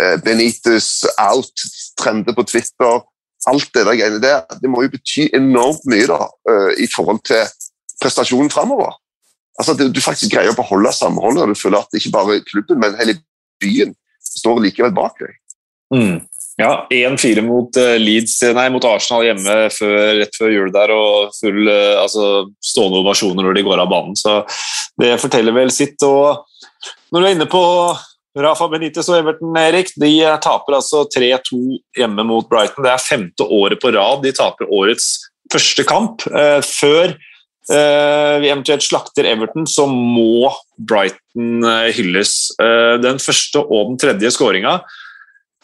Speaker 2: eh, Benitez out, trender på Twitter Alt det der greiene der, det må jo bety enormt mye da, eh, i forhold til prestasjonen framover. Altså, du faktisk greier å beholde samholdet, og du føler at ikke bare klubben, men hele byen står likevel bak deg.
Speaker 1: Mm. Ja, 1-4 mot, uh, mot Arsenal hjemme før, rett før jul der, og full uh, altså, stående ovasjoner når de går av banen. Så det forteller vel sitt. og Når du er inne på Rafa Benitez og Everton, Erik, de taper altså 3-2 hjemme mot Brighton. Det er femte året på rad de taper årets første kamp. Eh, før vi eventuelt slakter Everton, så må Brighton hylles. Den første og den tredje skåringa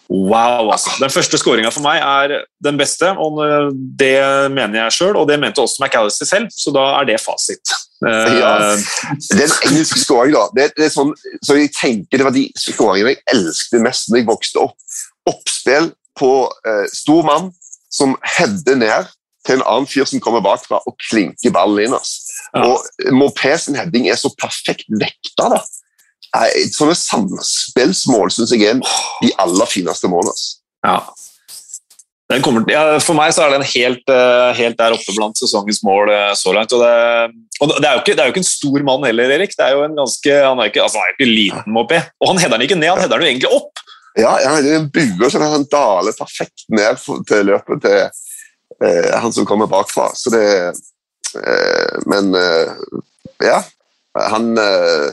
Speaker 1: Wow, altså. Den første skåringa for meg er den beste, og det mener jeg sjøl, og det mente også McAllister selv, så da er det fasit.
Speaker 2: Ja, det er en engelsk da. Det, det, er sånn, så jeg tenker Det var de skåringene jeg elsket mest da jeg vokste opp. Oppspill på eh, stor mann som header ned til en annen fyr som kommer bakfra og klinker ballen inn. Altså. Ja. Og Mopé sin heading er så perfekt vekta. da sånne samspillsmål syns jeg er de aller fineste målene.
Speaker 1: Ja. Kommer, ja, for meg så er den helt, eh, helt, der oppe blant sesongens mål eh, så langt. Og det, og det, er ikke, det, er jo ikke, en stor mann heller, Erik. Det er jo en ganske, han er ikke, altså, han er ikke liten oppi. Og han header den ikke ned, han header den jo egentlig opp.
Speaker 2: Ja, ja det er en bue som han daler perfekt ned til løpet til eh, han som kommer bakfra. Så det eh, Men eh, ja, han Eh,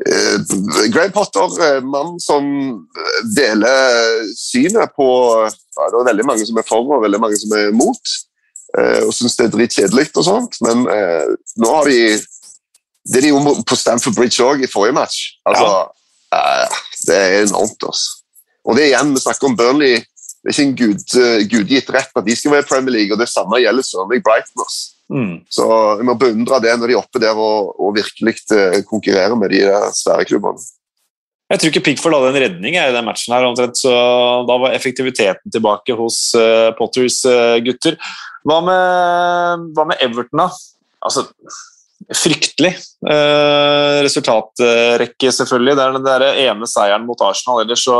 Speaker 2: Graham Potter, eh, mann som deler synet på ja, Det er veldig mange som er for og veldig mange som er mot, eh, og syns det er dritkjedelig og sånt, men nå har de Det de gjorde på Stamford Bridge òg i forrige match, altså ja. Det er enormt, altså. Og det er igjen, vi snakker om Burnley. Det er ikke en gud, gudgitt rett at de skal være i Premier League, og det samme gjelder Sørvik Brighton. Altså. Mm. Så vi må beundre det når de er oppe der og, og virkelig eh, konkurrerer med de svære klubbene.
Speaker 1: Jeg tror ikke Pickford hadde en redning i den matchen, her, omtrent, så da var effektiviteten tilbake hos uh, Potters uh, gutter. Hva med, hva med, Everton, da? Altså, fryktelig uh, resultatrekke, selvfølgelig. Det er den der ene seieren mot Arsenal. Ellers så,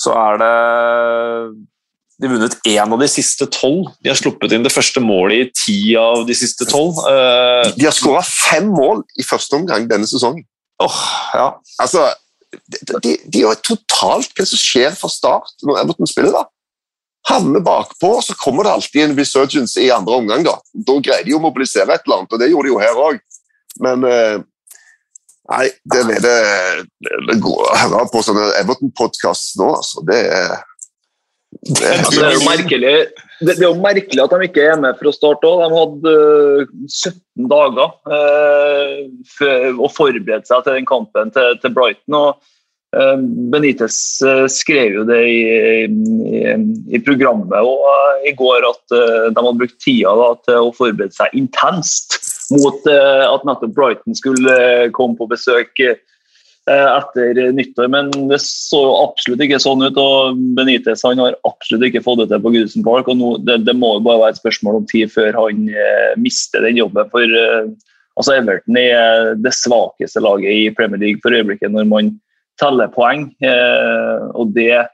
Speaker 1: så er det de har vunnet én av de siste tolv. De har sluppet inn det første målet i ti av de siste tolv.
Speaker 2: Uh, de har skåra fem mål i første omgang denne sesongen.
Speaker 1: Oh, ja.
Speaker 2: Altså, de, de, har totalt hva som skjer fra start når Everton spiller. da. Havner bakpå, så kommer det alltid en resurgence i andre omgang. Da Da greier de å mobilisere et eller annet, og det gjorde de jo her òg. Men uh, nei, det er det, det går å høre på sånne Everton-podkast nå, altså. Det er
Speaker 3: det, altså, det, er jo merkelig, det, er jo merkelig at de ikke er med for å starte òg. De hadde 17 eh, dager eh, å forberede seg til den kampen til, til Brighton. og eh, Benitez eh, skrev jo det i, i, i programmet og, i går at de hadde brukt tida da, til å forberede seg intenst mot at nettopp Brighton skulle komme på besøk etter nyttår, men det så jo absolutt ikke sånn ut. og Benitez han har absolutt ikke fått det til på Goodison Park. og nå, det, det, må jo bare være et spørsmål om tid før han eh, mister den jobben. for eh, altså Everton er det svakeste laget i Premier League for øyeblikket når man teller poeng. Eh, og det,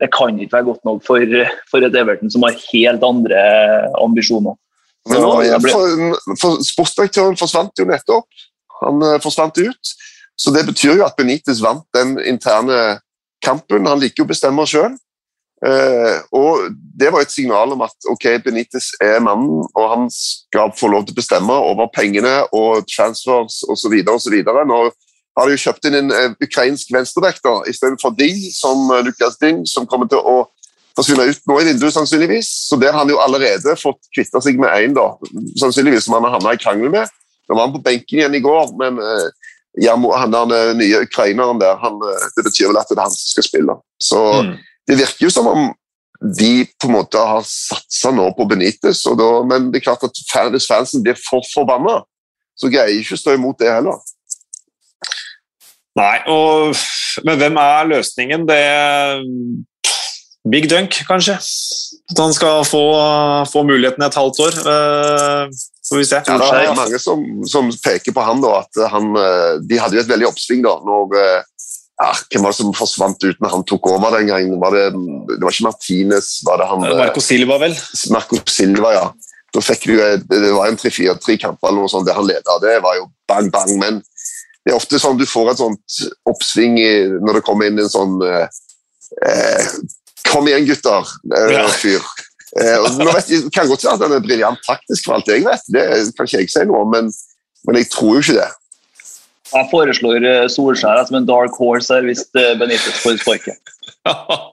Speaker 3: det, kan ikke være godt nok for, for, et Everton som har helt andre ambisjoner.
Speaker 2: Men nå, for, for Sportsdirektøren forsvant jo nettopp. Han eh, forsvant ut. Så det betyr jo at Benitez vant den interne kampen. Han liker jo å bestemme sjøl. Uh, og Det var et signal om at ok, Benitez er mannen, og han skal få lov til å bestemme over pengene og transfers osv. Nå har de jo kjøpt inn en uh, ukrainsk venstrevekter istedenfor Ding, som uh, Lukas Ding, som kommer til å forsvinne ut nå i vinduet, sannsynligvis. Så der har han jo allerede fått kvitta seg med én, sannsynligvis, som han har havna i krangel med. Nå var han på benken igjen i går, men uh, han der nye ukraineren der, han, det betyr vel at det er han som skal spille. Så mm. det virker jo som om de på en måte har satsa nå på Benitez, da, men det er klart at hvis fansen blir for forbanna, så greier jeg ikke å stå imot det heller.
Speaker 1: Nei, og, men hvem er løsningen? Det er Big Dunk, kanskje. At han skal få, få muligheten i et halvt år. Uh, får vi se.
Speaker 2: Ja, det er mange som, som peker på han, da, at han, eh, De hadde jo et veldig oppsving da når eh, ja, Hvem var det som forsvant ut når han tok over den gangen? Var det, det var ikke Martinez? var det han...
Speaker 1: Marco Silva, vel?
Speaker 2: Marco Silva, ja. Da fikk du, Det var en tre-fire-tre kamper eller noe sånt det han leda. Det var jo bang, bang. Men det er ofte sånn du får et sånt oppsving når det kommer inn en sånn eh, Kom igjen, gutter! Ja. fyr. Eh, nå vet jeg, kan godt være at han er briljant taktisk, for alt jeg vet. Det kan ikke jeg si noe om, men, men jeg tror jo ikke det.
Speaker 3: Jeg foreslår eh, Solskjær som en dark horse her hvis det Benitez får sparket.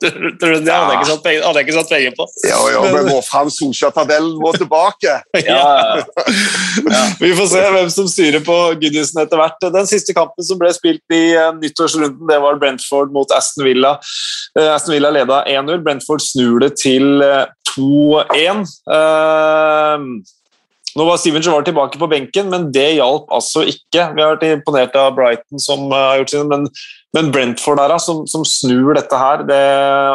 Speaker 1: det hadde jeg ikke satt penger, hadde ikke satt penger på.
Speaker 2: Ja, ja, men må fram Solskjær-tabellen må tilbake.
Speaker 1: ja. ja. Vi får se hvem som styrer på Goodison etter hvert. Den siste kampen som ble spilt i nyttårsrunden, det var Brentford mot Aston Villa. Aston Villa leda 1-0. Brentford snur det til 2-1. Nå var Steven Gerrard tilbake på benken, men det hjalp altså ikke. Vi har vært imponert av Brighton, som har gjort sine, men, men Brentford der, som, som, snur dette her, det,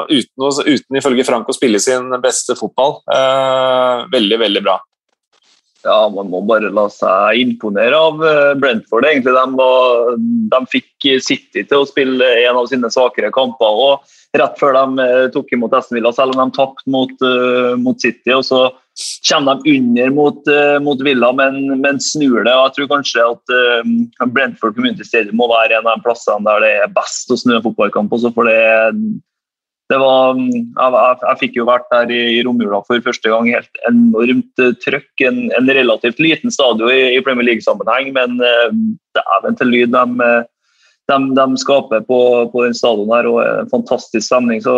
Speaker 1: uten, uten, ifølge Frank å spille sin beste fotball. Eh, veldig, veldig bra.
Speaker 3: Ja, Man må bare la seg imponere av eh, Brentford. egentlig. De, de fikk City til å spille en av sine svakere kamper. og Rett før de eh, tok imot Aston Villa, selv om de tapte mot, uh, mot City. og så kommer de under mot, uh, mot Villa, men, men, snur det. og Jeg tror kanskje at uh, Brentford Community Stadium må være en av de plassene der det er best å snu en fotballkamp. Også for det, det var, jeg, jeg, jeg, fikk jo vært der i, i romjula for første gang. Helt enormt trøkk. En, en relativt liten stadion i, i Premier League-sammenheng, men dæven til lyd de, de, de, skaper på, på den stadion her, og en fantastisk stemning. så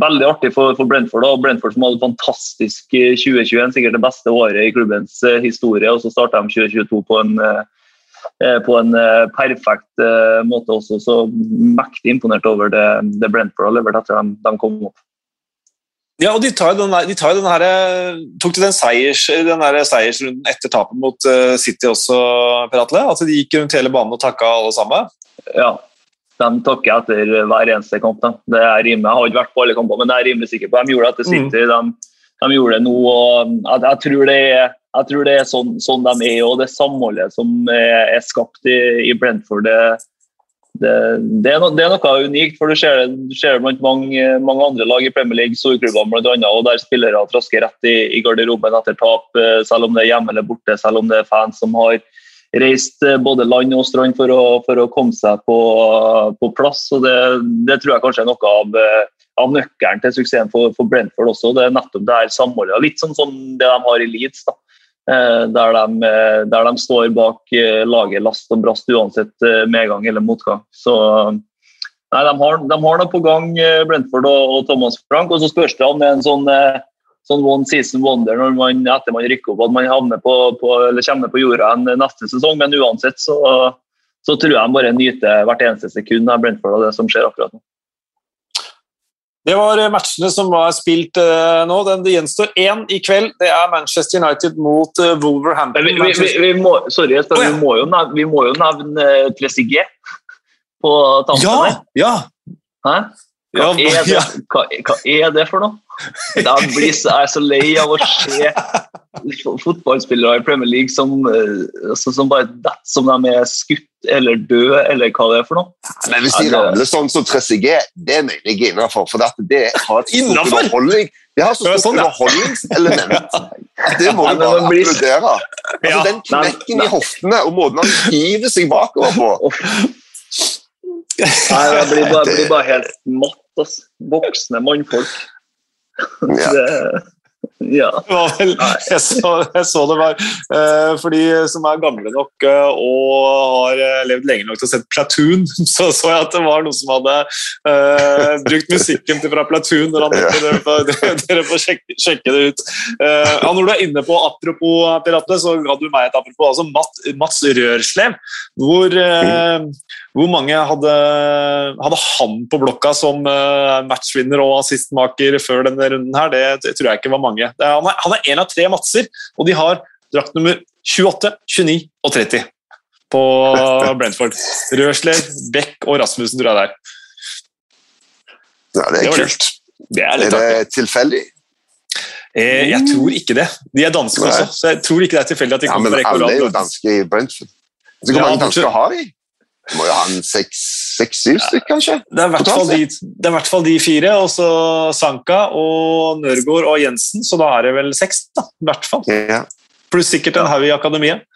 Speaker 3: veldig artig for, for Brentford. Da. Brentford som hadde fantastisk 2021, sikkert det beste året i klubbens uh, historie. og Så starta de 2022 på en, uh, på en perfekt måte også. Så mektig imponert over det, det Brentford har levert etter at de, de kom opp.
Speaker 1: Ja, og de tar den, de tar den her, tok de den, seiers, den der seiersrunden etter tapet mot City også, Per Atle? At de gikk rundt hele banen og takka alle sammen?
Speaker 3: Ja, de takker etter hver eneste kamp. Det er rimelig, jeg har ikke vært på alle kamper, men jeg er rimelig sikker på de gjorde det etter mm. City. Mm. De, de, gjorde det nå. og Jeg, jeg tror det er, tror det er sånn, sånn, de er. og Det samholdet som er, er skapt i, i Brentford, det, det, det, er no, det, er noe unikt. for Du ser det, blant mange, mange, andre lag i Premier League, storklubbene bl.a., og der spillere trasker rett i, i garderoben etter tap, eh, selv om det er hjemme eller borte, selv om det er fans som har reist eh, både land og strand for å, for å komme seg på, på plass. og det, det, tror jeg kanskje er noe av, eh, av nøkkelen til suksessen for, for, Brentford også. Det er nettopp det her samholdet. Litt sånn som det de har i Leeds. da. Eh, der de, der de, står bak laget last og brast uansett medgang eller motgang. Så nei, de har, de har noe på gang, Brentford og, og Thomas Frank. Og så spørs det om det er en sånn sånn one season wonder når man etter man rykker opp at man havner på, på, eller kommer på jorda en neste sesong. Men uansett så, så tror jeg de bare nyter hvert eneste sekund av Brentford og det som skjer akkurat nå.
Speaker 1: Det var matchene som var spilt uh, nå. Den, det gjenstår én i kveld. Det er Manchester United mot uh, Wolverhampton.
Speaker 3: Vi, vi, vi, vi, må, sorry, oh, ja. vi, må jo nevne, vi må jo nevne Trezeguet på tampen
Speaker 1: ja, Ja!
Speaker 3: Hæ? Hva, er det, hva, hva, er det, for noe? Jeg blir så, jeg er så lei av å se fotballspillere i Premier League som, eh, altså, som bare detter som de er skutt eller døde, eller hva det er for noe.
Speaker 2: Men Hvis de ramler sånn som Trezeguet, det mener jeg er innafor. For det har et stort underholdning. Det har så stort sånn, underholdningselement. Det må du bare applaudere. Altså, den knekken i hoftene og måten han hiver seg bakover på
Speaker 3: Nei, jeg blir bare, blir bare helt matt. Voksne mannfolk.
Speaker 2: Ja.
Speaker 3: Ja.
Speaker 1: Vel, jeg, så, jeg, så, det var uh, For de som er gamle nok uh, og har uh, levd lenge nok til å se Platoon, så så jeg at det var noen som hadde brukt musikken til fra Platoon. Når han, dere, får, dere får sjekke, sjekke, det ut. Ja, når du er inne på Apropos Piratene, så ga du meg et apropos. altså Mats, Mats Rørslev. Hvor, hvor mange hadde, hadde, han på blokka som matchvinner og assistmaker før denne runden her? Det, det tror jeg ikke var mange. Er, han, er, han en av tre matser, og de har drakt nummer 28, 29 og 30 på Brentford. Røsler, Beck og Rasmussen tror jeg det er.
Speaker 2: Ja, det er det kult.
Speaker 1: Det er,
Speaker 2: er, det tilfeldig?
Speaker 1: Eh, jeg tror ikke det. De er danske også, så jeg tror ikke det er tilfeldig at de
Speaker 2: ja,
Speaker 1: kommer
Speaker 2: Men alle er jo danske i Brentford. Så hvor ja, mange dansker har de? De må jo ha en seks-syv stykker, kanskje?
Speaker 1: Det er, de, det er i hvert fall de fire, og så Sanka og Nørgaard og Jensen, så da er det vel seks, da, i hvert fall.
Speaker 2: Ja.
Speaker 1: Pluss sikkert en haug i akademiet.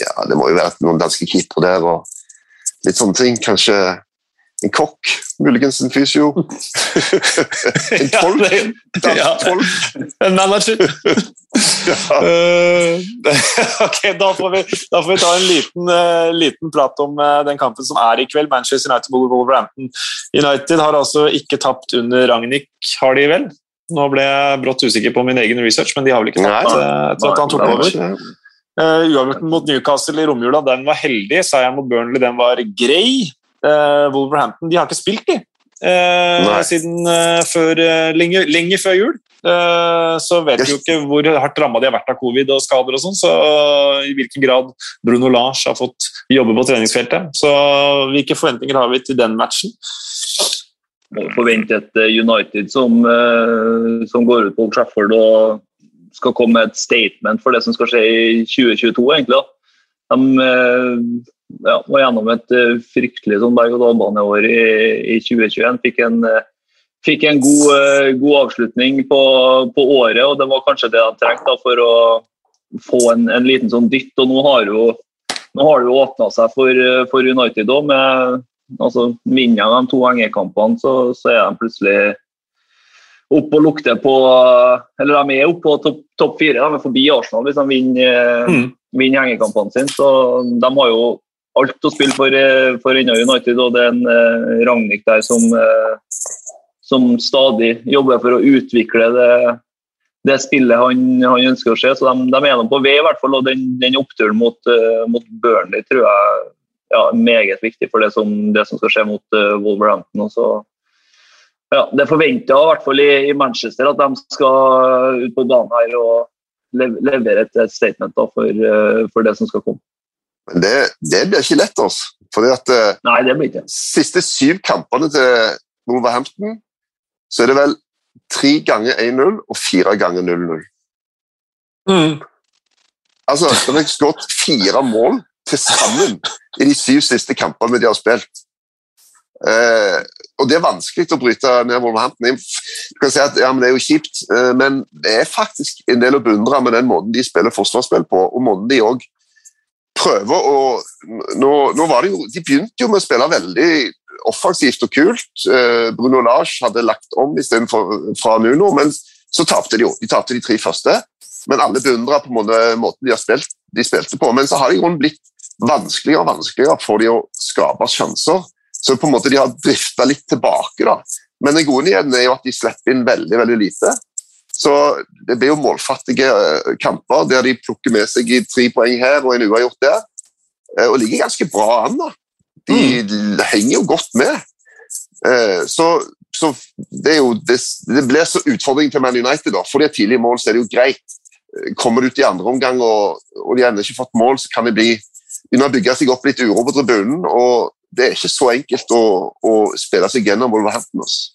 Speaker 2: Ja, det må jo være noen danske keepere der og litt sånne ting. Kanskje en kokk, muligens en fysio. en tolk.
Speaker 1: Ja, en manager. uh, ok, da får, vi, da får, vi, ta en liten, uh, liten prat om uh, den kampen som er i kveld. Manchester United mot Wolverhampton. United har altså ikke tapt under Ragnhild, har de vel? Nå ble jeg brått usikker på min egen research, men de har vel ikke tapt etter at han tok over. Uh, Uavgjorten mot Newcastle i romjula den var heldig. Seieren mot Burnley den var grei. Uh, Wolverhampton de har ikke spilt, de. Uh, siden før, lenge, lenge, før jul. så vet vi jo ikke hvor hardt ramma de har vært av covid og skader og sånn, så i hvilken grad Bruno Lars har fått jobbe på treningsfeltet. Så hvilke forventninger har vi til den matchen?
Speaker 3: Må forvente et United som, som går ut på Old Trafford og skal komme med et statement for det som skal skje i 2022. egentlig. Da. De eh, ja, var gjennom et eh, fryktelig sånn berg-og-dal-baneår i, i, 2021. Fikk en, eh, fikk en god, god, avslutning på, på, året, og det var kanskje det de trengte for å få en, en, liten sånn dytt. og Nå har jo nå har det jo åpna seg for, for United òg. Altså, vinner de to hengekampene, så, så er de plutselig opp og lukter på Eller de er oppe på topp topp fire. De er forbi Arsenal hvis de vinner, mm. vinner hengekampene sine. Så de har jo alt å spille for, for ennå United, og det er en uh, Ragnhild der som, uh, som stadig jobber for å utvikle det, det spillet han, han, ønsker å se. Så de, de er nå på vei, i hvert fall. Og den, den oppturen mot, mot Burnley tror jeg ja, er meget viktig for det som, det som skal skje mot Wolverhampton. Og ja, det er forventa i hvert fall i, Manchester at de skal ut på banen her og levere et, statement da, for, for, det som skal komme.
Speaker 2: Men det, det blir ikke lett, altså. Fordi at uh,
Speaker 3: Nei, det blir ikke.
Speaker 2: siste syv kampene til Wolverhampton, så er det vel tre ganger 1-0 og fire ganger 0-0. Mm. Altså, det har skåret fire mål til sammen i de syv siste kampene de har spilt. Eh, og Det er vanskelig å bryte ned Wolverhampton. Du kan si at ja, men Det er jo kjipt, eh, men det er faktisk en del å beundre med den måten de spiller forsvarsspill på, og måten de òg prøver å nå, nå, var det jo, De begynte jo med å spille veldig offensivt og kult. Uh, Bruno Lars hadde lagt om istedenfor fra Nuno, men så tapte de jo. De tapte de tre første, men alle beundra på måten de har spilt de spilte på. Men så har det blitt vanskeligere og vanskeligere for de å skape sjanser. Så på en måte de har drifta litt tilbake. da. Men den gode nyheten er jo at de slipper inn veldig veldig lite. Så det blir jo målfattige eh, kamper der de plukker med seg tre poeng her og en uavgjort der. Eh, og ligger ganske bra an. da. De mm. henger jo godt med. Eh, så, så det, jo, det, det, blir så utfordring til Man United. da. For de et tidlig mål, så er det jo greit. Kommer du ut i andre omgang og, og de ennå ikke fått mål, så kan det bli begynne å bygge seg opp litt uro på tribunen. og det er ikke så enkelt å, å spille seg gjennom Wolverhampton.
Speaker 3: Nei,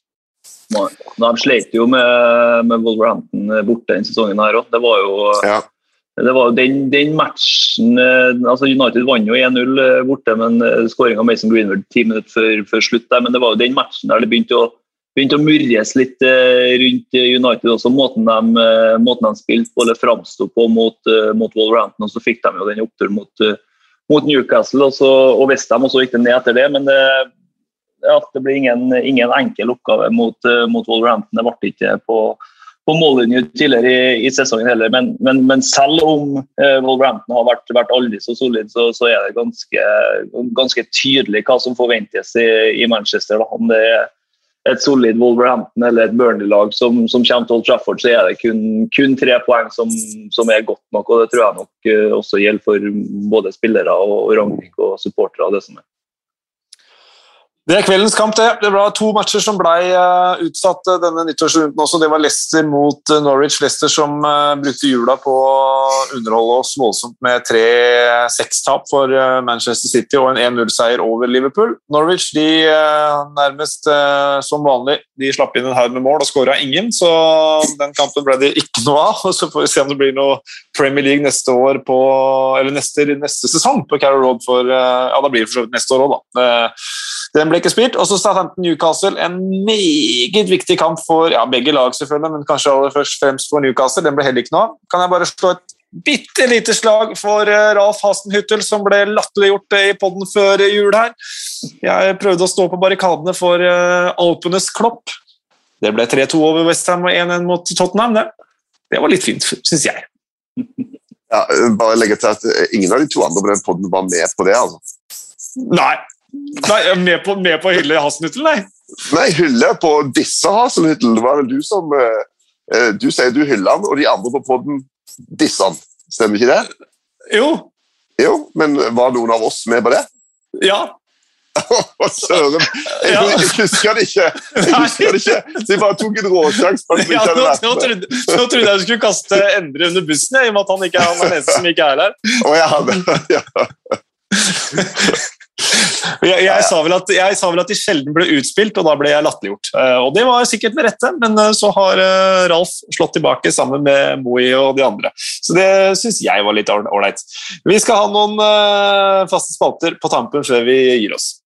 Speaker 3: De slet jo med, med Wolverhampton borte denne sesongen. her også. Det var jo, ja. det var jo den, den, matchen eh, altså United vant jo 1-0 eh, borte, men eh, skåring av Mason Greenwood ti minutter før, før, slutt. der, Men det var jo den matchen der det begynte å, begynte å murres litt rundt United. også Måten de, måten de spilte på eller framsto på mot, mot Wolverhampton. og Så fikk de jo den oppturen mot mot Newcastle, og, så, og Westham også gikk det ned etter det. Men det, ja, det blir ingen, ingen enkel oppgave mot, mot, Wolverhampton. Det ble ikke på, på mållinje tidligere i, i, sesongen heller. Men, men, men selv om eh, Wolverhampton har vært, vært aldri så solid, så, så, er det ganske, ganske, tydelig hva som forventes i, i Manchester. Da. Om det er et solid Wolverhampton eller et Burnley-lag som, som, kommer til Old Trafford, så er det kun, kun tre poeng som, som, er godt nok. og Det tror jeg nok uh, også gjelder for både spillere og, og Ragnhild og supportere. det som er.
Speaker 1: Det er kveldens kamp, det. Det var to matcher som ble uh, utsatt uh, denne nyttårsrunden også. Det var Leicester mot uh, Norwich. Leicester som brukte jula på å underholde oss voldsomt med tre sekstap for Manchester City og en 1-0-seier over Liverpool. Norwich de nærmest som vanlig de slapp inn en haug med mål og skåra ingen, så den kampen ble det ikke noe av. Så får vi se om det blir noe Premier League neste år på, eller neste, neste sesong på Carrow Road for Ja, da blir det for så vidt neste år òg, da. Den ble ikke spilt. Og så Southampton Newcastle, en meget viktig kamp for ja, begge lag, selvfølgelig, men kanskje aller først fremst for Newcastle. Den ble heller ikke noe Kan jeg bare slå et bitte lite slag for uh, Ralf Hastenhyttel, som ble latterliggjort uh, i poden før jul her. Jeg prøvde å stå på barrikadene for uh, Alpenes Klopp. Det ble 3-2 over Westham og 1-1 mot Tottenham. Det. det var litt fint, syns jeg.
Speaker 2: Ja, bare legge til at Ingen av de to andre på den poden var med på det. altså.
Speaker 1: Nei, Nei, med på, med på hylle Hasenhyttel, nei?
Speaker 2: Nei, hylle på disse Hasenhyttel. Det var vel du som uh, Du sier du hyller han, og de andre på poden disser han. Stemmer ikke det?
Speaker 1: Jo.
Speaker 2: Jo, Men var noen av oss med på det?
Speaker 1: Ja.
Speaker 2: Søren! Jeg, ja. jeg, husker det ikke. Jeg husker det ikke. Så jeg bare tok en råsjanse
Speaker 1: ja, nå, nå, trodde, nå trodde jeg du skulle kaste Endre under bussen, i og med at han ikke er han eneste som ikke er der.
Speaker 2: Oh, ja, ja.
Speaker 1: Jeg, jeg, sa at, jeg, sa vel at, de sjelden ble utspilt, og da ble jeg latterliggjort. Uh, og det var sikkert med rette, men uh, så har uh, Ralf slått tilbake sammen med Moi og de andre. Så det syns jeg var litt ålreit. Vi skal ha noen faste spalter på tampen før vi gir oss.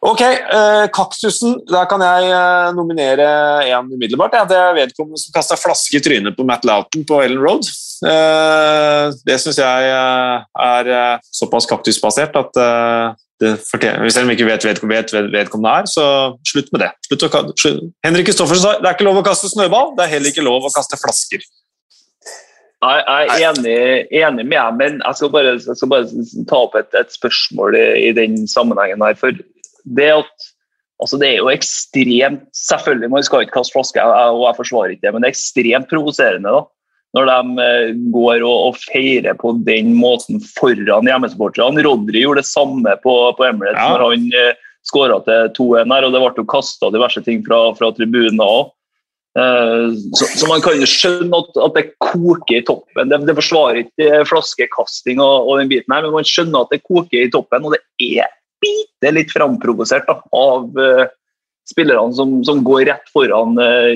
Speaker 1: Ok, eh, Kaktusen. Der kan jeg eh, nominere en umiddelbart. Ja, det er vedkommende som kasta flaske i trynet på Matt Loughton på Ellen Road. Eh, det syns jeg eh, er eh, såpass kaktusbasert at eh, det fortjener, Selv vi ikke vet vedkommende er, så slutt med det. Slutt å, slutt. Henrik Kristoffersen sa det er ikke lov å kaste snøball, det er heller ikke lov å kaste flasker.
Speaker 3: Jeg er enig, enig med deg, men jeg skal bare, jeg skal bare ta opp et, et spørsmål i, i den sammenhengen. her, for det at altså det er jo ekstremt Selvfølgelig, man skal ikke kaste flasker, og jeg forsvarer ikke det, men det er ekstremt provoserende da, når de eh, går og, og, feirer på den måten foran hjemmesupporterne. Rodry gjorde det samme på, på Emirates ja. når han eh, skåra til 2-1 her, og det ble jo kasta diverse ting fra, fra tribunen òg. Eh, så, så, man kan jo skjønne at, at det koker i toppen. Det, det forsvarer ikke flaskekasting og, og, den biten her, men man skjønner at det koker i toppen, og det er bitte litt framprovosert av uh, spillerne som, som, går rett foran uh,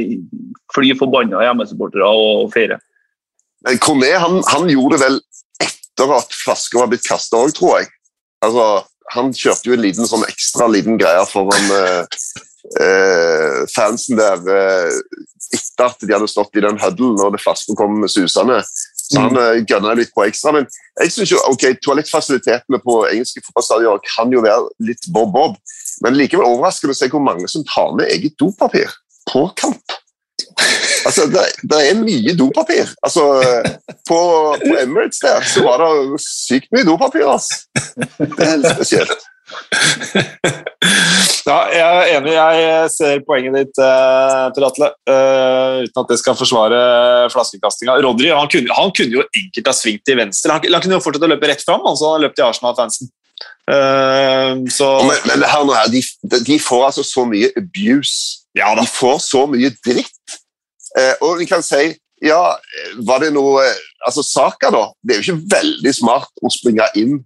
Speaker 3: fly forbanna hjemmesupportere og feirer.
Speaker 2: Corné han, han, gjorde det vel etter at flaska var blitt kasta òg, tror jeg. Altså, han kjørte jo en liten sånn ekstra liten greie foran uh, fansen der etter at de hadde stått i den huddlen og det flaska kom susende. Så han uh, mm. gønna litt på ekstra. Men jeg synes jo, ok, toalettfasilitetene på engelske fotballstadioner kan jo være litt bob-bob, men likevel overraskende å se hvor mange som tar med eget dopapir på kamp. Altså, det, det er mye dopapir. Altså, på, på Emirates der så var det sykt mye dopapir. Altså. Det er helt spesielt.
Speaker 1: ja, jeg er enig. Jeg ser poenget ditt, eh, Per Atle. Eh, uten at det skal forsvare flaskekastinga. Rodry han kunne, han kunne, jo enkelt ha svingt til venstre. Han, han kunne jo fortsatt å løpe rett fram. Altså, han løp til Arsenal-fansen. Uh,
Speaker 2: men, men her nå her, de, de, får altså så mye abuse. Ja, de får så mye dritt. Uh, og vi kan si ja, var det noe Altså, Saka, da. Det er jo ikke veldig smart å springe inn eh,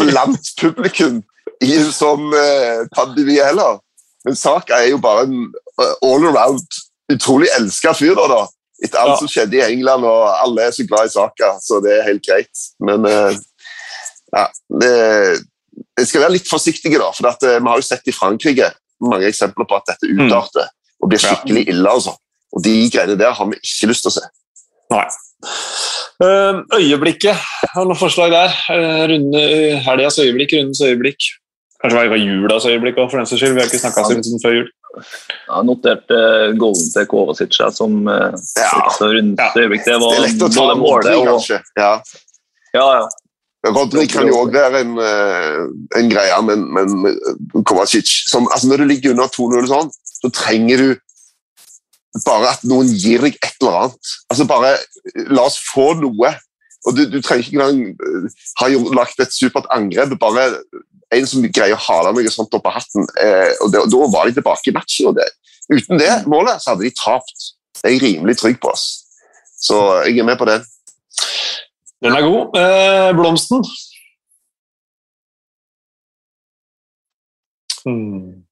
Speaker 2: blant publikum i en sånn eh, pandemi heller. Men Saka er jo bare en uh, all around utrolig elska fyr. da, da. Etter alt ja. som skjedde i England, og alle er så glad i Saka, så det er helt greit. Men uh, ja, det, jeg skal være litt forsiktige, da. For at, vi har jo sett i Frankrike mange eksempler på at dette mm. og blir skikkelig ille. altså. Og de greiene der har vi ikke lyst til å se.
Speaker 1: Nei. Eh, øyeblikket, har du noen forslag der? Uh, runde, helgas øyeblikk, rundens øyeblikk. Kanskje det var julas øyeblikk òg, for den saks skyld. Vi har ikke snakka siden før jul.
Speaker 3: Jeg har notert uh, goalen til Kovacic som uh,
Speaker 2: Ja.
Speaker 3: rundens
Speaker 1: Ja.
Speaker 3: øyeblikk. Det
Speaker 2: Det
Speaker 3: var
Speaker 2: er lett å ta
Speaker 3: målet og
Speaker 2: kanskje. Ja.
Speaker 3: Ja, ja.
Speaker 2: Rodrik kan jo òg være en, eh, en greie, men, men eh, Kovacic som, altså Når du ligger under 2-0, sånn, så trenger du bare at noen gir deg et eller annet. Altså bare eh, La oss få noe. Og Du, du trenger ikke engang eh, ha lagt et supert angrep. Bare en som greier å hale noe sånt opp av hatten. Eh, og, det, og Da var de tilbake i matchen. og det, Uten det målet så hadde de tapt. Det er jeg rimelig trygg på. oss. Så jeg er med på det.
Speaker 1: Den er god. Eh, blomsten. Hmm.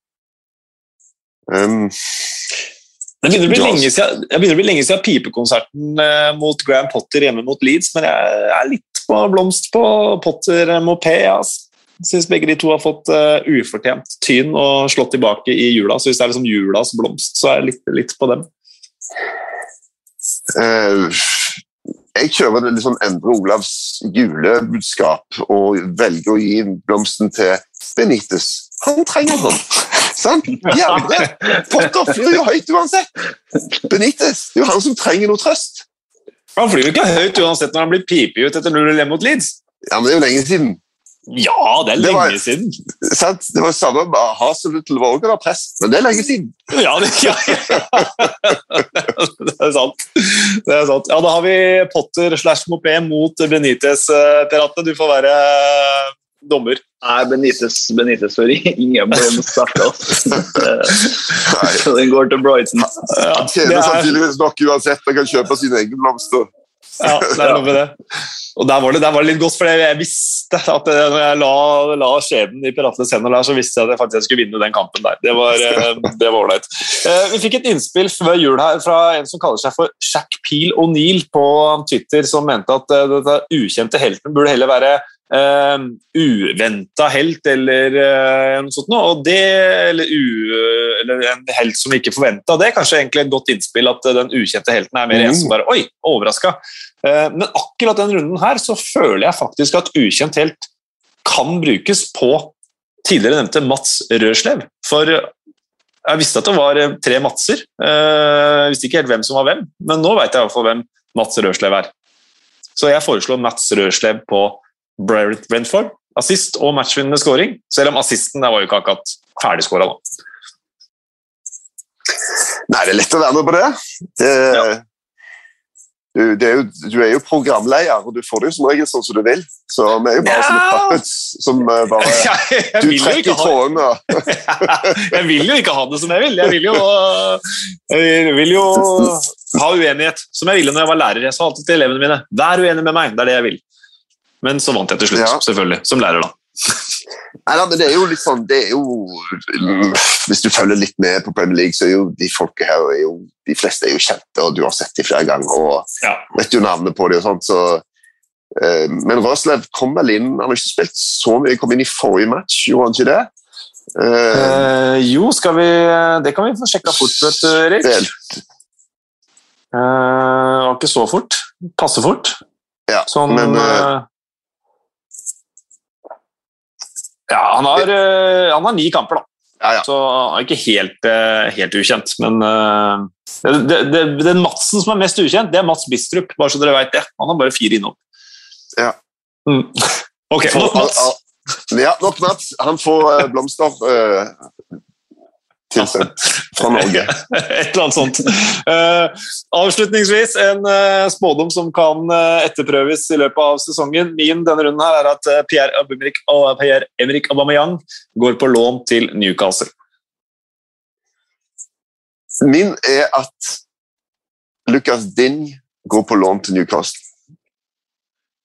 Speaker 2: Um,
Speaker 1: Det begynner å bli lenge siden, det begynner å bli lenge siden pipekonserten eh, mot Graham Potter hjemme mot Leeds, men jeg er litt på blomst på Potter Mopé. Altså. Jeg syns begge de to har fått eh, ufortjent tyn og slått tilbake i jula. Så hvis det er liksom julas blomst, så er jeg litt, litt på dem.
Speaker 2: Uh, jeg kjører det litt sånn Endre Olavs julebudskap og velger å gi blomsten til Benitez. Han trenger den. Sant? jævlig Potter flyr jo høyt uansett. Benitez det er jo han som trenger noe trøst.
Speaker 1: Han flyr jo ikke høyt uansett når han blir pipet ut etter 0-1 mot Leeds.
Speaker 2: Ja, men Det er jo lenge siden.
Speaker 1: Ja, det er
Speaker 2: Det var-
Speaker 1: lenge siden.
Speaker 2: Sant? Det var jo samme med Hazelutl var også under press, men det er lenge siden.
Speaker 1: Ja, det, ja, ja. det er sant. Det er sant. Ja, da har vi Potter slash Mopé mot Benitez, eh, Per Atle. Du får være eh, dommer.
Speaker 3: Nei, Benitez, Benitez sorry. ingen blomst starta.
Speaker 2: Nei.
Speaker 3: Så den går til Brighton.
Speaker 2: Han tjener
Speaker 1: er,
Speaker 2: sannsynligvis nok uansett. Han kan kjøpe sine egne blomster.
Speaker 1: ja, det er noe med det. Og der var det, der var det litt godt, for jeg visste at eh, når jeg la, la skjeden i piratenes hender der, så visste jeg at jeg faktisk skulle vinne den kampen der. Det var eh, ålreit. Eh, Vi fikk et innspill før jul her fra en som kaller seg for Jack Peel O'Neill på Twitter, som mente at eh, dette ukjente helten burde heller være uh, uventa helt eller eh, noe sånt noe. Og det, eller, u, eller en helt som vi ikke forventa. Det er kanskje egentlig et godt innspill at den ukjente helten er mer en som bare Oi, overraska. Eh, Men akkurat den runden her så føler jeg faktisk at ukjent helt kan brukes på tidligere nevnte Mats Rørslev. For jeg visste at det var eh, tre Matser. Jeg visste ikke helt hvem som var hvem, men nå vet jeg i hvert fall hvem Mats Rørslev er. Så jeg foreslår Mats Rørslev på Brentford. Assist og matchvinnende scoring, selv om assisten der var jo ikke akkurat ferdigskåra.
Speaker 2: Nei, det er lett å være med på det. det du, det er jo, du er jo programleder, og du får det jo som regel sånn som du vil. Så vi er jo bare
Speaker 1: Ja.
Speaker 2: sånne puppets som eh, bare
Speaker 1: Jeg, jeg,
Speaker 2: Du
Speaker 1: vil jo
Speaker 2: trekker i trådene.
Speaker 1: jeg vil jo ikke ha det som jeg vil. Jeg vil jo, jeg vil jo ha uenighet, som jeg ville når jeg var lærer. Jeg sa alltid til elevene mine vær uenig med meg, det er det jeg vil. Men så vant jeg til slutt,
Speaker 2: Ja.
Speaker 1: selvfølgelig, som lærer. da.
Speaker 2: Nei, da, men det er jo litt sånn det er jo, Hvis du følger litt med på Premier League, så er jo de folka her er jo, De fleste er jo kjente, og du har sett dem flere ganger. og
Speaker 1: Ja.
Speaker 2: vet jo navnet på dem og sånt, så eh, Men Røslev kom vel inn Han har ikke spilt så mye, kom inn i forrige match, gjorde han ikke det? Uh,
Speaker 1: Eh, jo, skal vi Det kan vi få sjekka fort, vet du, Erik.
Speaker 2: spilt,
Speaker 1: Eh, det var ikke så fort. Passe fort.
Speaker 2: ja,
Speaker 1: Sånn
Speaker 2: men eh,
Speaker 1: eh, Ja, han har, eh, han har ni kamper, da.
Speaker 2: ja, ja.
Speaker 1: Så han er ikke helt, eh, helt ukjent. Men eh, det, det, den Madsen som er mest ukjent, det er Mats Bistrup. Bare så dere vet det. Han har bare fire innom.
Speaker 2: Ja.
Speaker 1: Mm. Ok, nok Mats.
Speaker 2: Ja, nok Mats. Han får blomster tilsendt fra Norge.
Speaker 1: Et eller annet sånt. Uh, avslutningsvis en uh, spådom som kan uh, etterprøves i løpet av sesongen. Min denne runden her er at uh, Pierre, Aubameyang- går på lån til Newcastle.
Speaker 2: Min er at Lucas Ding går på lån til Newcastle.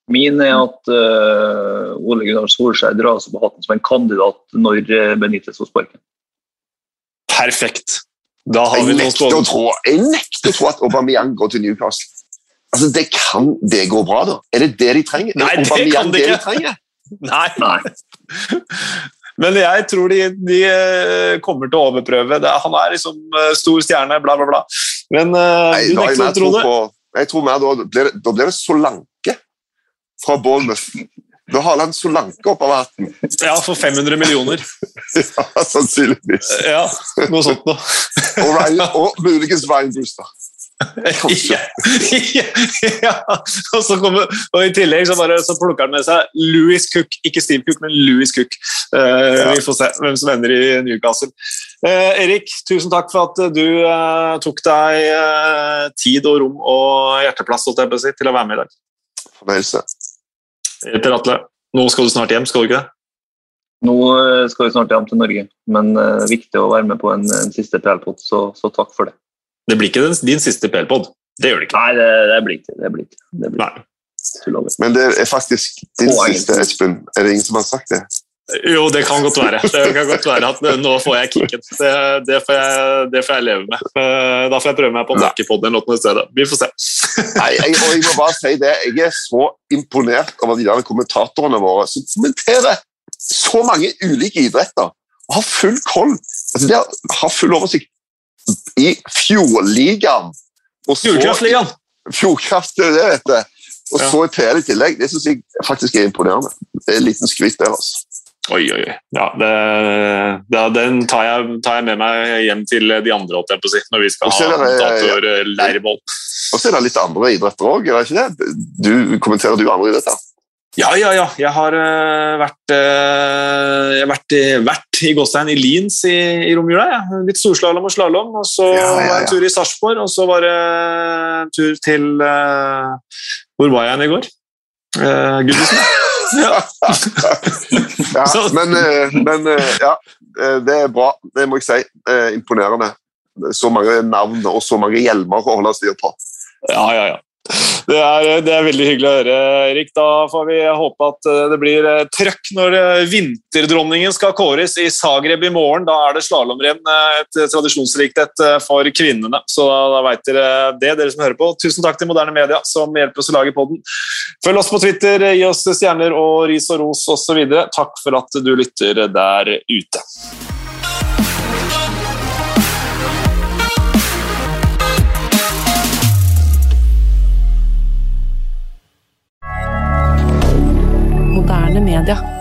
Speaker 3: Min er at Ole Gunnar Solskjær dras opp på hatten som en kandidat når Benitez får sparken.
Speaker 1: Perfekt. Da har
Speaker 2: Jeg
Speaker 1: vi
Speaker 2: nekter å tro, jeg nekter å tro at Aubameyang går til Newcastle. Altså, det Kan det gå bra, da? Er det det de trenger?
Speaker 1: Nei, det
Speaker 2: Aubameyang
Speaker 1: kan det
Speaker 2: det de
Speaker 1: ikke. Nei.
Speaker 3: Nei.
Speaker 1: Men jeg tror de, de eh, kommer til å overprøve. Det, er- han er liksom eh, stor stjerne, bla, bla, bla. Men uh,
Speaker 2: Nei,
Speaker 1: du nekter å tro det.
Speaker 2: på, jeg tror mer da blir det, da blir det Solanke fra Bournemouth. Da har han Solanke opp av hatten.
Speaker 1: Ja, for 500 millioner.
Speaker 2: Ja, sannsynligvis.
Speaker 1: Ja, noe sånt noe.
Speaker 2: Og, Ryan, og muligens Ryan Brewster.
Speaker 1: ja, ja, ja. Og, så kommer, og i tillegg så, bare, så plukker han med seg Louis Cook. Ikke Steve Cook, men Louis Cook. Eh, Vi får se hvem som ender i Newcastle. Eh, Erik, tusen takk for at du eh, tok deg eh, tid og rom og hjerteplass til å være med i dag.
Speaker 2: Fornøyelse.
Speaker 1: Per Atle, nå skal du snart hjem, skal du ikke det?
Speaker 3: Nå eh, skal vi snart hjem til Norge, men det er viktig å være med på en, en siste PL-pod, så, så takk for det.
Speaker 1: Det blir ikke din siste PL-pod. Det gjør det ikke.
Speaker 3: Nei, det, det blir ikke det. blir ikke. Det blir ikke.
Speaker 2: Men det er faktisk din siste, Espen. Er det ingen som har sagt det?
Speaker 1: Jo, det kan godt være. Det kan godt være at nå får jeg kicken. Det, det, får, jeg, det får jeg leve med. Eh, Da får jeg prøve meg på Nakkipodden eller noe i stedet. Vi får se.
Speaker 2: Nei, jeg, og jeg må bare si det. Jeg er så imponert over de der kommentatorene våre som kommenterer så mange ulike idretter og har full koll. Altså, de har, full oversikt i Fjordligaen.
Speaker 1: Fjordkraftligaen!
Speaker 2: Fjordkraft, det er det, vet du. Og så i PL i tillegg. Det syns jeg faktisk er imponerende. Det er en liten skryt der, altså.
Speaker 1: Oi, oi, oi. Ja, det, det, den tar jeg, tar jeg med meg hjem til de andre, holdt jeg på å si, når vi skal ha
Speaker 2: er det- Og så er det litt andre idretter òg, er det ikke det? Du, kommenterer du andre idretter?
Speaker 1: Ja, ja, ja. Jeg har uh, vært, uh, jeg har vært, vært i Gåstein i Liens i, i romjula. Ja. Litt storslalåm og slalåm. Og så
Speaker 2: Ja, ja,
Speaker 1: var jeg en tur i Sarpsborg, og så var det en tur til uh, Hvor var jeg igjen i går? Uh, Gudvisen. Ja.
Speaker 2: Men, eh, men eh, ja, eh, det er bra. Det må jeg si. Imponerende. Så mange navn og så mange hjelmer å holde styr på.
Speaker 1: Ja, ja, ja. Det er, det er veldig hyggelig å høre, Erik. Da får vi håpe at eh, det blir eh, trøkk når eh, vinterdronningen skal kåres i Zagreb i morgen. Da er det slalåmrenn, eh, et tradisjonsrikt et eh, for kvinnene. Så da, da veit dere det, dere som hører på. Tusen takk til Moderne Media som hjelper oss å lage podden. Følg oss på Twitter, gi oss stjerner og ris og ros osv. Takk for at du lytter der ute. rien.